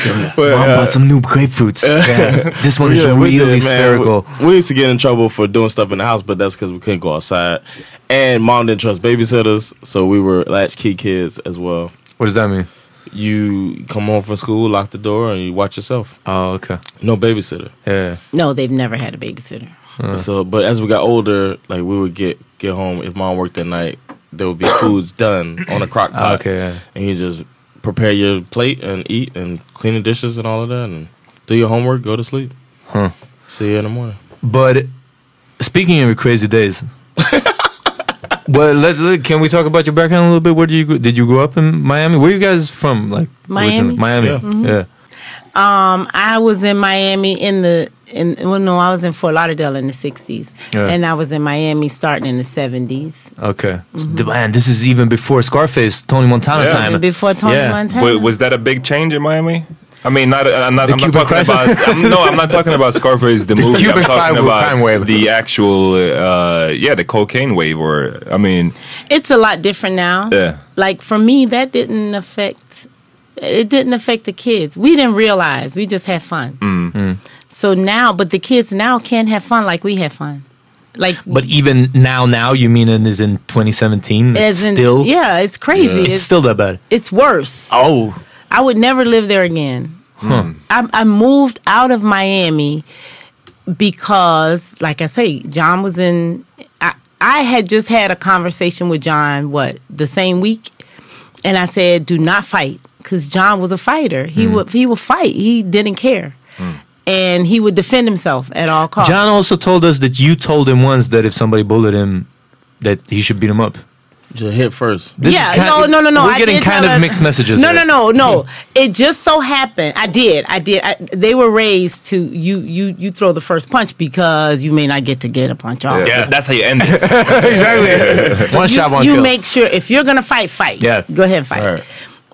But, Mom uh, bought some new grapefruits. Yeah. This one is Yeah, really did, spherical. We, we used to get in trouble for doing stuff in the house, but that's because we couldn't go outside. And mom didn't trust babysitters, so we were latchkey kids as well. What does that mean? You come home from school, lock the door, and you watch yourself. Oh, okay. No babysitter. Yeah. No, they've never had a babysitter. So, but as we got older, like we would get get home if mom worked at night, there would be foods done on a crock ah, pot. Okay, and you just prepare your plate and eat and clean the dishes and all of that, and do your homework, go to sleep. Huh. See you in the morning. But speaking of your crazy days, well, let, let- can we talk about your background a little bit? Where did you go, did you grow up in Miami? Where are you guys from? Like Miami. originally? Miami. Yeah. Yeah. Um, I was in Miami in the in well, no, I was in Fort Lauderdale in the '60s, Yeah. and I was in Miami starting in the '70s. Okay. So, man, this is even before Scarface, Tony Montana Yeah. time. And before Tony Yeah. Montana. Wa- was that a big change in Miami? I mean, not. I'm not. The I'm not talking crisis? about. I'm, no, I'm not talking about Scarface the, movie. Cuban I'm talking crime- about crime wave. the actual. Uh, yeah, the cocaine wave. Or I mean, it's a lot different now. yeah. Like for me, that didn't affect. It didn't affect the kids. We didn't realize. We just had fun. Mm. So now, but the kids now can't have fun like we had fun. Like But even now, now you mean it is in 2017? as in, still, yeah, it's crazy. it's It's, still that bad. it's worse. Oh, I would never live there again. Huh. I, I moved out of Miami because, like I say, John was in. I, I had just had a conversation with John, what, the same week? And I said, do not fight. Because John was a fighter. He Hmm. would he would fight. He didn't care. And he would defend himself at all costs. John also told us that you told him once that if somebody bullied him, that he should beat him up. Just hit first. This yeah, is kind- no, no, no, no. We're I getting did kind of her- mixed messages. No, here. no, no, no. Mm. It just so happened. I did. I did. I, they were raised to you. You you throw the first punch because you may not get to get a punch off. Yeah, that's how you end it. exactly. One you, shot, one you kill. make sure if you're gonna fight, fight. Yeah. go ahead and fight. Right.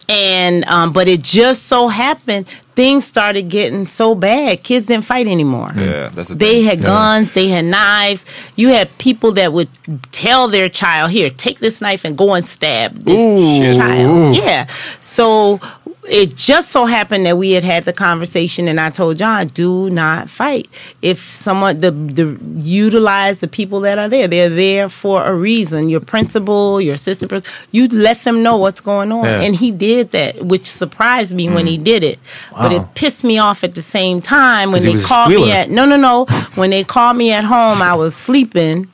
And um, but it just so happened things started getting so bad. Kids didn't fight anymore. Yeah, that's the They thing. had guns, they had knives. You had people that would tell their child, "Here, take this knife and go and stab this child." Yeah. So it just so happened that we had had the conversation, and I told John, "Do not fight. If someone the the utilize the people that are there. They're there for a reason. Your principal, your assistant principal, you let them know what's going on." Yeah. And he did that, which surprised me when he did it. But it pissed me off at the same time when he they called me at no, no, no. When they called me at home, I was sleeping.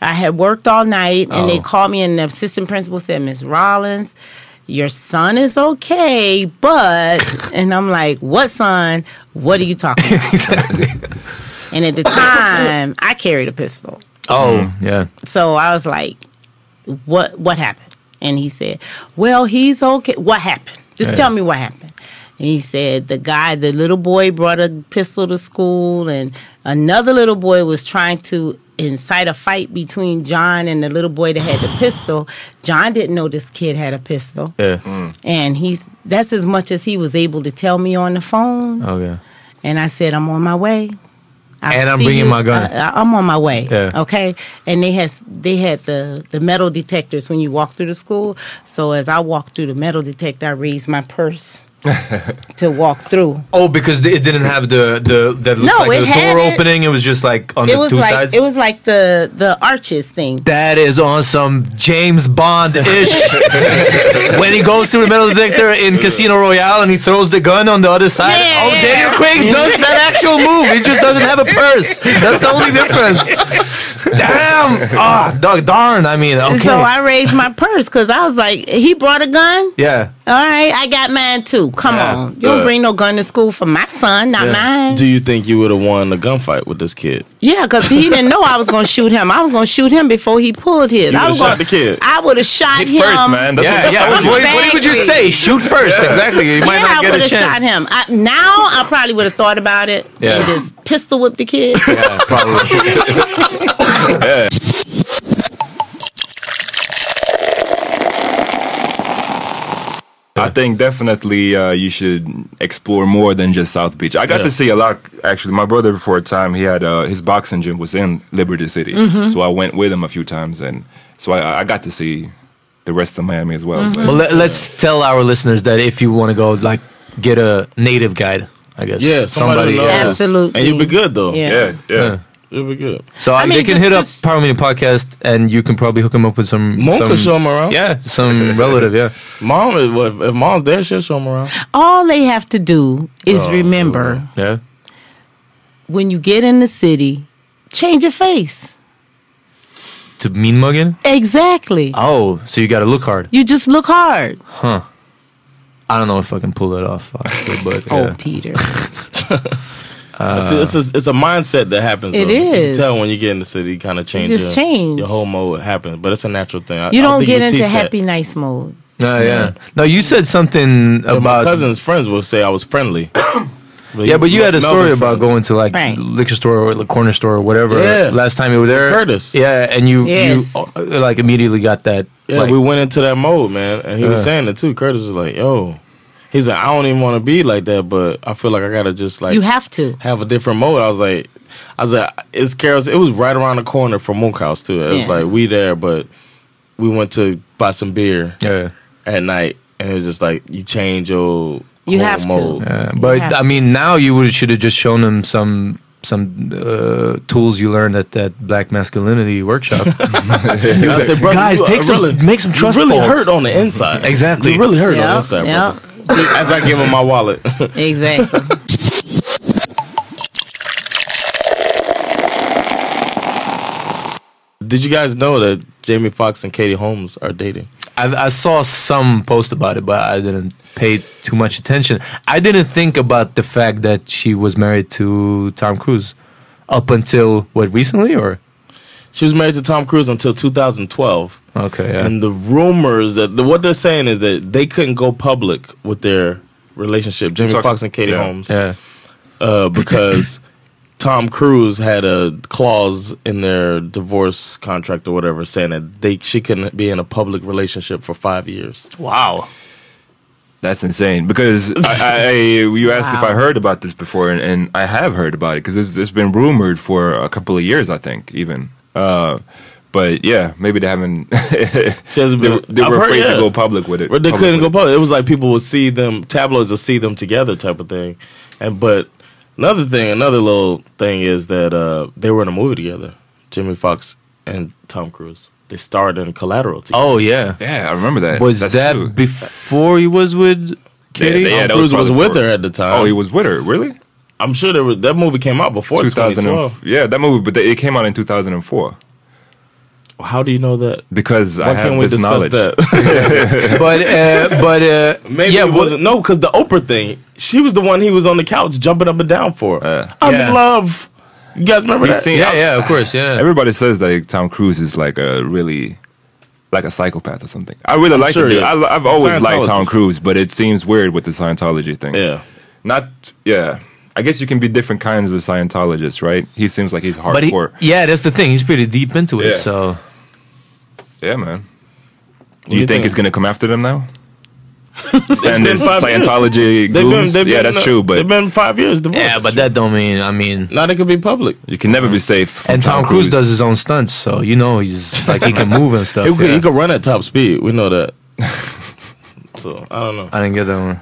I had worked all night, and they Oh. called me, and the assistant principal said, "Miss Rollins, your son is okay, but," and I'm like, "What son? What are you talking about?" exactly. and at the time, I carried a pistol, Oh, mm. yeah. so I was like, "What? What happened?" And he said, "Well, he's okay. What happened? Just Yeah. tell me what happened." And he said the guy, the little boy, brought a pistol to school, and another little boy was trying to incite a fight between John and the little boy that had the pistol. John didn't know this kid had a pistol, Yeah. Mm. and he's that's as much as he was able to tell me on the phone. Oh, yeah. And I said, I'm on my way. I'll And I'm bringing you- my gun. I, am on my way. Yeah. Okay. And they had they had the the metal detectors when you walk through the school. So as I walked through the metal detector, I raised my purse to walk through. Oh, because it didn't have the the that looks No, like it the door it- opening. It was just like on It the was two like sides. it was like the the arches thing. that is on some James Bond ish. when he goes to the metal detector in Casino Royale and he throws the gun on the other side. Yeah, oh, yeah. Daniel Craig does that actual move. He just doesn't have a purse. That's the only difference. Damn. Ah, dog, darn. I mean, okay. So I raised my purse because I was like, he brought a gun. yeah. All right, I got mine too. Come Yeah. on, you don't Uh, bring no gun to school for my son, not mine. Do you think you would have won the gunfight with this kid? Yeah, because he didn't know I was going to shoot him. I was going to shoot him before he pulled his. You I would've was shot gonna- the kid. I would have shot Hit him first, man. That's Yeah, what- yeah. What, what would you say? Shoot first. Exactly. You might yeah, not I would have shot him. I, now I probably would have thought about it Yeah. and just pistol whip the kid. Yeah, probably. I think definitely uh, you should explore more than just South Beach. I got Yeah. to see a lot. Actually, my brother for a time he had uh, his boxing gym was in Liberty City, so I went with him a few times, and so I, I got to see the rest of Miami as well. But- Well, let, let's tell our listeners that if you want to go, like, get a native guide, I guess. Yeah, somebody, yeah. knows. Absolutely. And you'll be good though. Yeah. yeah, yeah. You'll be good. So I uh, mean, they can just- hit just- up Power Meeting Podcast, and you can probably hook them up with some. Mom some can show 'em around. Yeah, some relative. Yeah. Mom, if, if mom's there, she'll show him around. All they have to do is Oh, remember Yeah. when you get in the city, change your face. To mean mugging. Exactly. Oh, so you got to look hard, You just look hard. huh? I don't know if I can pull that off, honestly, but Oh, yeah. Peter. it's, it's, a, it's a mindset that happens. It though. You is. can tell when you get in the city, kind of change. just your, change. Your whole mode happens, but it's a natural thing. I, You I don't think get into teach that. happy, nice mode. No, yeah. No, you said something Yeah, my about cousin's friends will say I was friendly. Yeah, but you had a story about friendly. going to like Right. liquor store or the corner store or whatever. Yeah. Last time you were there, Curtis. Yeah, and you Yes. you uh, like immediately got that. Yeah, like, we went into that mode, man, and he was saying it too. Curtis was like, "Yo," he's like, "I don't even want to be like that, but I feel like I gotta just like You have to. have a different mode." I was like, "I was like, it's Carol's. It was right around the corner from Mook House too. It was Yeah. like we there, but we went to buy some beer yeah. at night, and it was just like you change your You whole have to. Yeah, but have I to. mean, now you would should have just shown them some some uh, tools you learned at that black masculinity workshop. I said, Guys, you take are some- really, make some trust You really falls." hurt on the inside. Exactly. You really hurt on the inside, yeah. Brother. As I give him my wallet. Exactly. Did you guys know that Jamie Foxx and Katie Holmes are dating? I, I saw some post about it, but I didn't pay too much attention. I didn't think about the fact that she was married to Tom Cruise up until what recently, or She was married to Tom Cruise until 2012. Okay, yeah. And the rumors that the, what they're saying is that they couldn't go public with their relationship, Jamie Talking- Foxx and Katie yeah. Holmes, yeah. uh, because Tom Cruise had a clause in their divorce contract or whatever saying that they she couldn't be in a public relationship for five years. Wow. That's insane. Because I, I, you asked if I heard about this before, and, and I have heard about it because it's, it's been rumored for a couple of years, I think, even. Uh, but yeah, maybe they haven't. She hasn't they, been- they I've were heard, afraid yeah. to go public with it. But they public couldn't go public. It was like people would see them, tabloids would see them together, type of thing. And but another thing, another little thing is that uh, they were in a movie together, Jamie Foxx and Tom Cruise. They starred in Collateral together. Oh yeah. Yeah, I remember that. Was That's that true. before he was with Katie? yeah, Tom Cruise was, probably with her at the time. Oh, he was with her, really? I'm sure there was, that movie came out before 2012. 2000. Yeah, that movie, but it came out in 2004. How do you know that? Because I have can't we this discuss knowledge. that? but uh, but uh, Maybe yeah, it wasn't. No, because the Oprah thing, she was the one he was on the couch jumping up and down for. Uh, I'm Yeah. in love. You guys remember He's that? seen- yeah, yeah, of course, yeah. Everybody says that Tom Cruise is like a really like a psychopath or something. I really like sure him. I, I've always liked Tom Cruise, but it seems weird with the Scientology thing. Yeah. Not yeah. I guess you can be different kinds of Scientologists, right? He seems like he's But he, hardcore. yeah, that's the thing. He's pretty deep into it. Yeah. So yeah, man. do Do you you think think? he's gonna come after them now? Send been his. Scientology They've been, they've Yeah, that's true, but they've been five years divorced. yeah, but that don't mean. I mean, now they could be public. you can never be safe. and Tom Cruise does his own stunts, so you know he's like he can move and stuff. He could, he could run at top speed. We know that. so I don't know. I didn't get that one.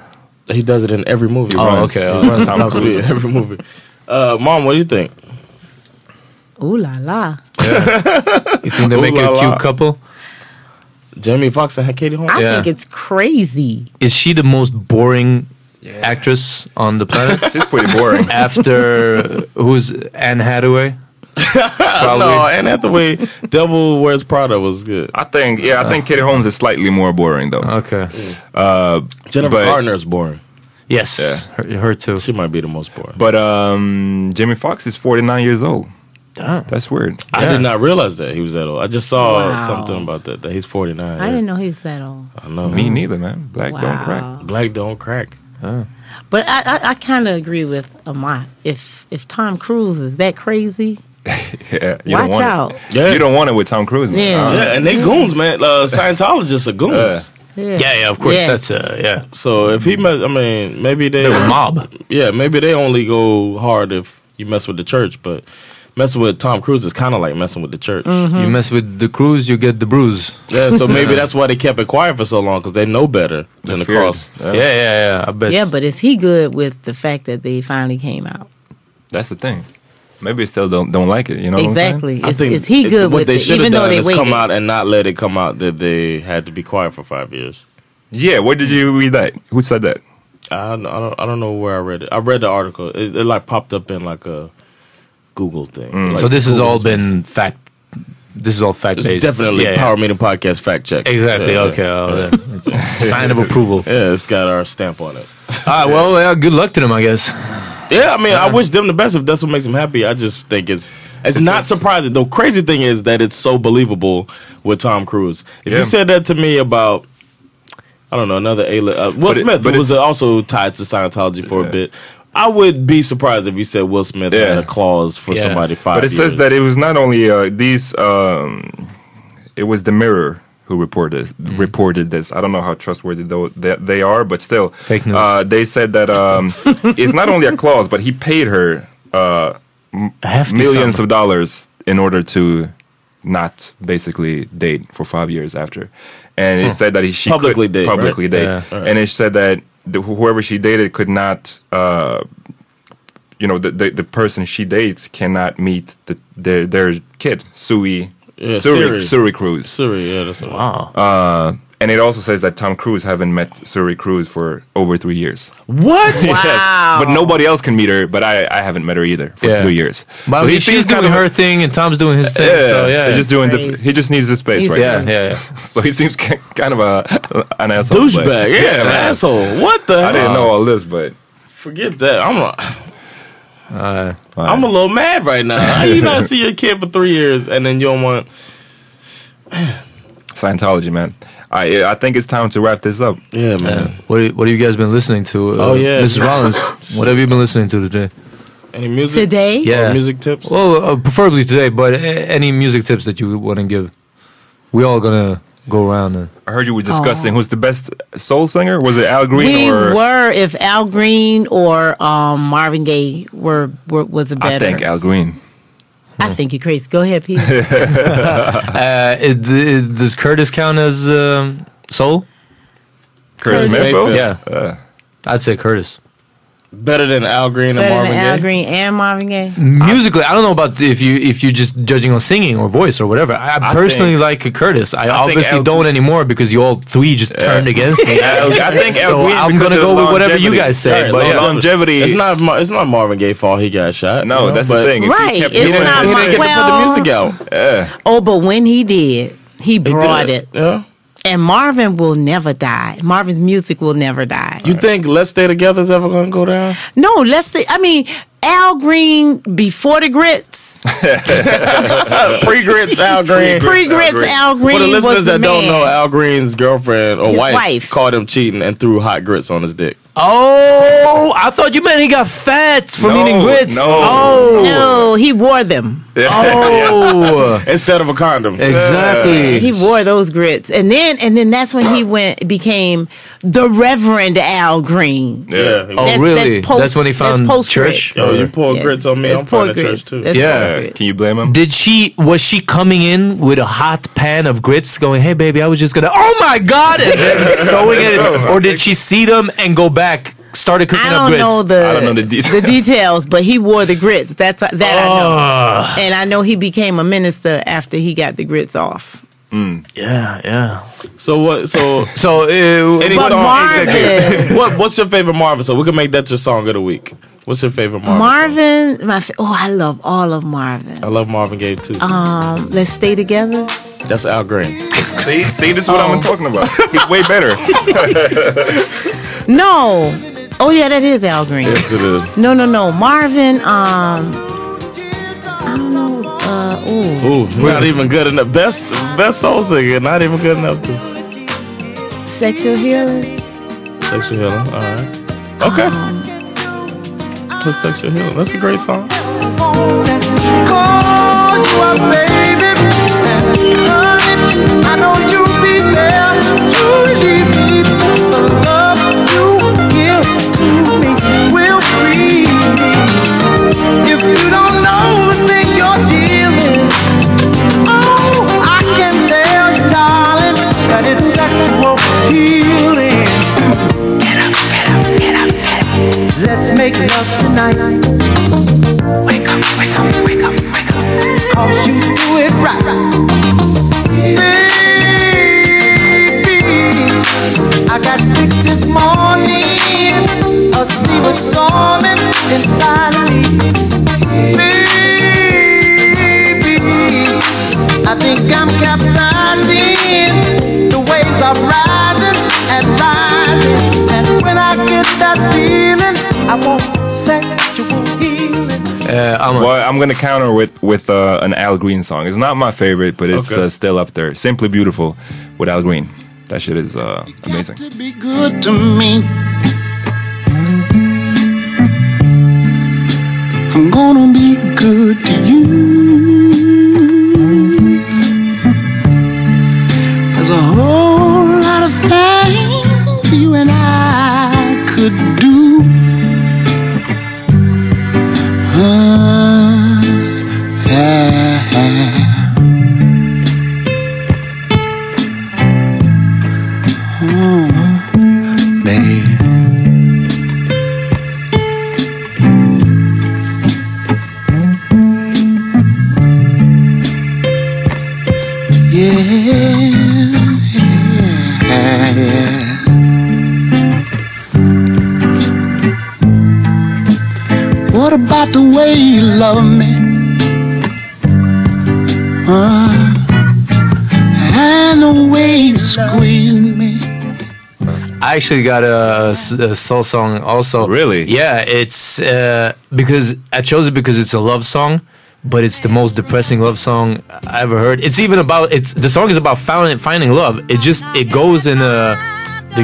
He does it in every movie. Oh, runs- okay. He runs top speed in every movie. Uh, Mom, what do you think? Ooh la la. You think they Ooh make la a la. cute couple? Jamie Foxx and Katie Holmes. I Yeah. think it's crazy. Is she the most boring actress on the planet? She's pretty boring. After who's Anne Hathaway? Probably. No, Anne Hathaway, Devil Wears Prada was good. I think yeah, I think Katie Holmes is slightly more boring though. Okay. Uh, Jennifer but- Garner is boring. Yes. Yeah. Her, her too. She might be the most boring. But um, Jamie Foxx is 49 years old. Damn. That's weird. I Yeah. did not realize that he was that old. I just saw Wow. something about that. That he's 49. I didn't know he was that old. I know. Me neither, man. Black don't crack. Black don't crack. But I, I, I kind of agree with Amat. If if Tom Cruise is that crazy, Yeah, you watch out. It. Yeah. You don't want it with Tom Cruise. Man. Yeah. Uh, Yeah, and they goons, man. Uh, Scientologists are goons. Yeah, Yeah, yeah, of course. Yes. That's uh, yeah. So if he mess, I mean, maybe they They're mob. Yeah, maybe they only go hard if you mess with the church, but messing with Tom Cruise is kind of like messing with the church. Mm-hmm. You mess with the cruise, you get the bruise. Yeah, so maybe that's why they kept it quiet for so long because they know better than the feared. cross. Yeah, yeah, yeah. I bet. yeah. But is he good with the fact that they finally came out? That's the thing. Maybe they still don't don't like it. You know exactly. I Is, think is he it- good what with they it? should Even have though done they is waited. come out and not let it come out that they had to be quiet for five years. What I'm saying? Yeah. Where did you read that? Who said that? I don't, I don't, I don't know where I read it. I read the article. It, it like popped up in like a Google thing. Mm. Like so this has all been fact. This is all fact It's based. definitely yeah, yeah. Power Meeting Podcast fact check. Exactly. Yeah, okay. Yeah. Oh, yeah. It's a sign of approval. Yeah, it's got our stamp on it. All right. Well, yeah, good luck to them, I guess. Yeah, I mean, I uh-huh. wish them the best if that's what makes them happy. I just think it's it's, not surprising. The crazy thing is that it's so believable with Tom Cruise. If Yeah. you said that to me about, I don't know, another A uh, Will But it- Smith, but was it's- also tied to Scientology for a bit, I would be surprised if you said Will Smith had a clause for Yeah. somebody five. But it says that it was not only uh, these. Um, it was the Mirror who reported reported this. I don't know how trustworthy though they, they are, but still, Fake news. Uh, they said that um, it's not only a clause, but he paid her uh, millions sum. of dollars in order to not basically date for five years after. And it said that he she Publicly could, date, right? publicly date, Yeah. and it said that the, whoever she dated could not. Uh, you know the, the the person she dates cannot meet the their their kid Sui Yeah, Suri Siri. Suri Cruise. Siri, yeah, that's what Wow. Uh, and it also says that Tom Cruise haven't met Suri Cruise for over three years. What? Wow. But nobody else can meet her. But I, I haven't met her either for Yeah. three years. But So he seems she's kind doing of a- her thing and Tom's doing his thing. Yeah, so yeah, he's just doing the. He just needs the space He's right yeah, now. yeah, yeah. So he seems kind of a an asshole. Douchebag, yeah, an man. asshole. What the? I hell? didn't know all this, but Forget that. I'm a, Uh, I'm a little mad right now. How you not see your kid for three years and then you don't want? Scientology, man. I I think it's time to wrap this up. Yeah, man. What What have you guys been listening to? Uh, Oh, yeah. Mrs. Rollins. what have you been listening to today? Any music? Today? Yeah, Or music tips? Well, uh, preferably today, but a- any music tips that you want to give? We all gonna go around and. I heard you were discussing who's the best soul singer. Was it Al Green we or? were if Al Green or um, Marvin Gaye were, were was a I better. I think Al Green. I think you're crazy. Go ahead, Peter. Uh, is, is, does Curtis count as um, soul? Curtis Curtis Mayfield. Yeah, Uh, I'd say Curtis. Better than Al Green and Better Marvin than Al Gaye? Green and Marvin Gaye. Musically, I don't know about if you if you just judging on singing or voice or whatever. I, I personally like Curtis. I, obviously Al- don't anymore because you all three just turned against me. Al- I think Al so Green I'm because gonna of go with whatever you longevity. guys say. Right, but long- yeah. longevity. It's not Mar- it's not Marvin Gaye fault he got shot. No, you know, that's the but thing. If he Right, kept it's He doing didn't, not he didn't get Well- to put the music out. Yeah. Oh, but when he did, he He brought did. it. Yeah. And Marvin will never die. Marvin's music will never die. You think Let's Stay Together is ever gonna go down? No, let's Stay. I mean, Al Green before the grits, Pre grits Al Green. pre grits Al Green For the was listeners the that don't know, Al Green's girlfriend or wife, wife. caught him cheating and threw hot grits on his dick. Oh, I thought you meant he got fat from No, eating grits. no. Oh, No, he wore them. oh, Instead of a condom. exactly. He wore those grits, and then and then that's when he went became the Reverend Al Green. Yeah. Oh, That's- really? that's post- That's when he found post church. Oh, you pour Yeah. grits on me, That's I'm finding poor church grits. too. That's Yeah. post Yeah. grits. Can you blame him? Did she was she coming in with a hot pan of grits, going, "Hey, baby, I was just gonna, oh my god," and then throwing it, or did she see them and go back, started cooking I up don't grits? know the I don't know the details. the details, but he wore the grits. That's that I know, Ah. and I know he became a minister after he got the grits off. Yeah, yeah. So what? So So, uh, any But song? Marvin- what? What's your favorite Marvin? So we can make that your song of the week. What's your favorite Marvin? song? Marvin, my fa- oh, I love all of Marvin. I love Marvin Gaye too. Um, let's stay together. That's Al Green. See, see, this is what I'm talking about. He's way better. No, oh yeah, that is Al Green. Yes, it is. No, no, no, Marvin. Um, I don't know. Ooh, Ooh, not even good enough. Best best soul singer, not even good enough to sexual healing. sexual healing. All right. Okay. Um, Plus sexual healing. That's a great song. Let's make love tonight. Wake up, wake up, wake up, wake up. Cause you do it right. Baby, I got sick this morning. A sea was storming inside of me. Baby, I think I'm capsizing. That feeling, I want sexual healing. uh, I'm Well, I'm gonna counter with with uh, an Al Green song. It's not my favorite, but it's Okay. uh, still up there. Simply beautiful with Al Green. That shit is uh, amazing. to be good to me. I'm gonna be good to you. There's a whole lot of things you and I do. Actually got a soul song also. Really? Yeah, it's uh, because I chose it because it's a love song, but it's the most depressing love song I ever heard. It's even about it's the song is about finding finding love. It just it goes in a the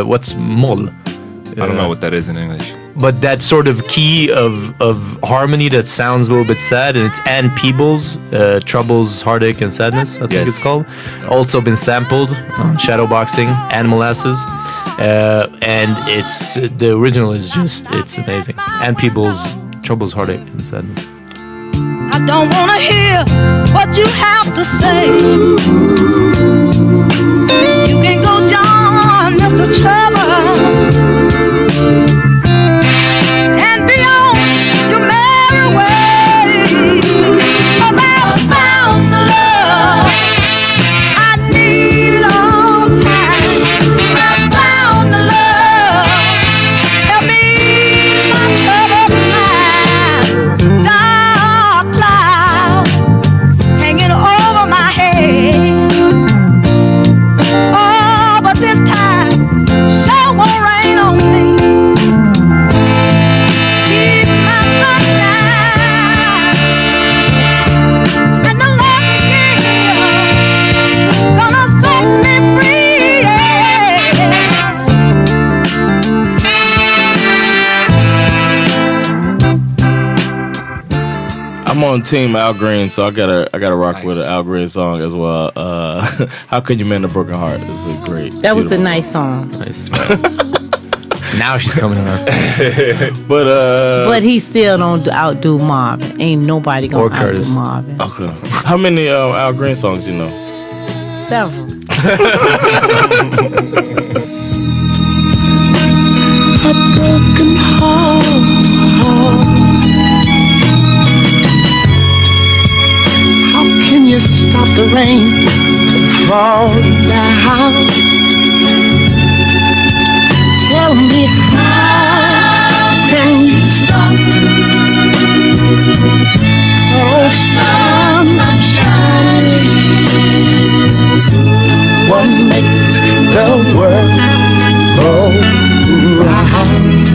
uh, what's moll. I don't know what that is in English. But that sort of key of of harmony that sounds a little bit sad, and it's Ann Peebles, uh, Troubles, Heartache, and Sadness. I think Yes. it's called. Also been sampled on Shadowboxing and Molasses, uh, and it's the original is just it's amazing. Ann Peebles Troubles, Heartache, and Sadness. I don't wanna hear what you have to say. You can go, John, Mr. Trouble. I'm on Team Al Green, so I gotta I gotta rock with an Al Green song as well. Uh, How can you mend a broken heart? This is a great. That was a nice song. Nice. now she's coming around. but uh, But he still don't outdo Marvin. Ain't nobody gonna Or Curtis. outdo Marvin. Okay. How many uh, Al Green songs you know? Several. A broken heart. You stop the rain from falling down? Tell me how can you stop? Oh, sunshine. What makes the world go round?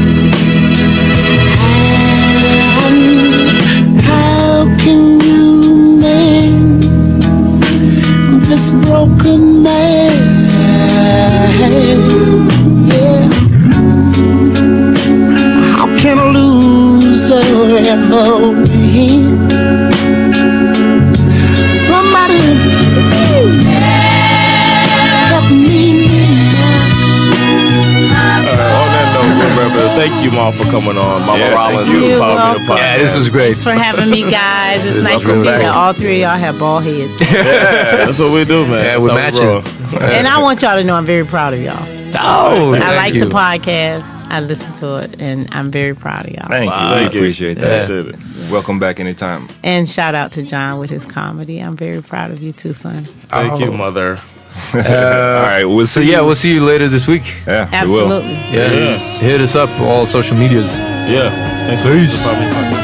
This broken man? Yeah. How can a loser ever thank you, Mom, for coming on. Mama Yeah, thank Rollins, you. You're Power Meeting welcome. Podcast. Yeah, this was great. Thanks for having me, guys. It's It's nice to see back. that all three of y'all have bald heads. Yeah, that's what we do, man. Yeah, we're how matching. and I want y'all to know I'm very proud of y'all. Oh, I like you. the podcast. I listen to it, and I'm very proud of y'all. Thank you. Wow. I Thank you. appreciate that. Appreciate it. Welcome back anytime. And shout out to Jon with his comedy. I'm very proud of you too, son. Thank you, Oh. mother. All uh, right, we'll So see. yeah, we'll see you later this week. yeah, we will. Absolutely. Yeah, Yeah. hit us up all social medias. Yeah. Thanks for Peace.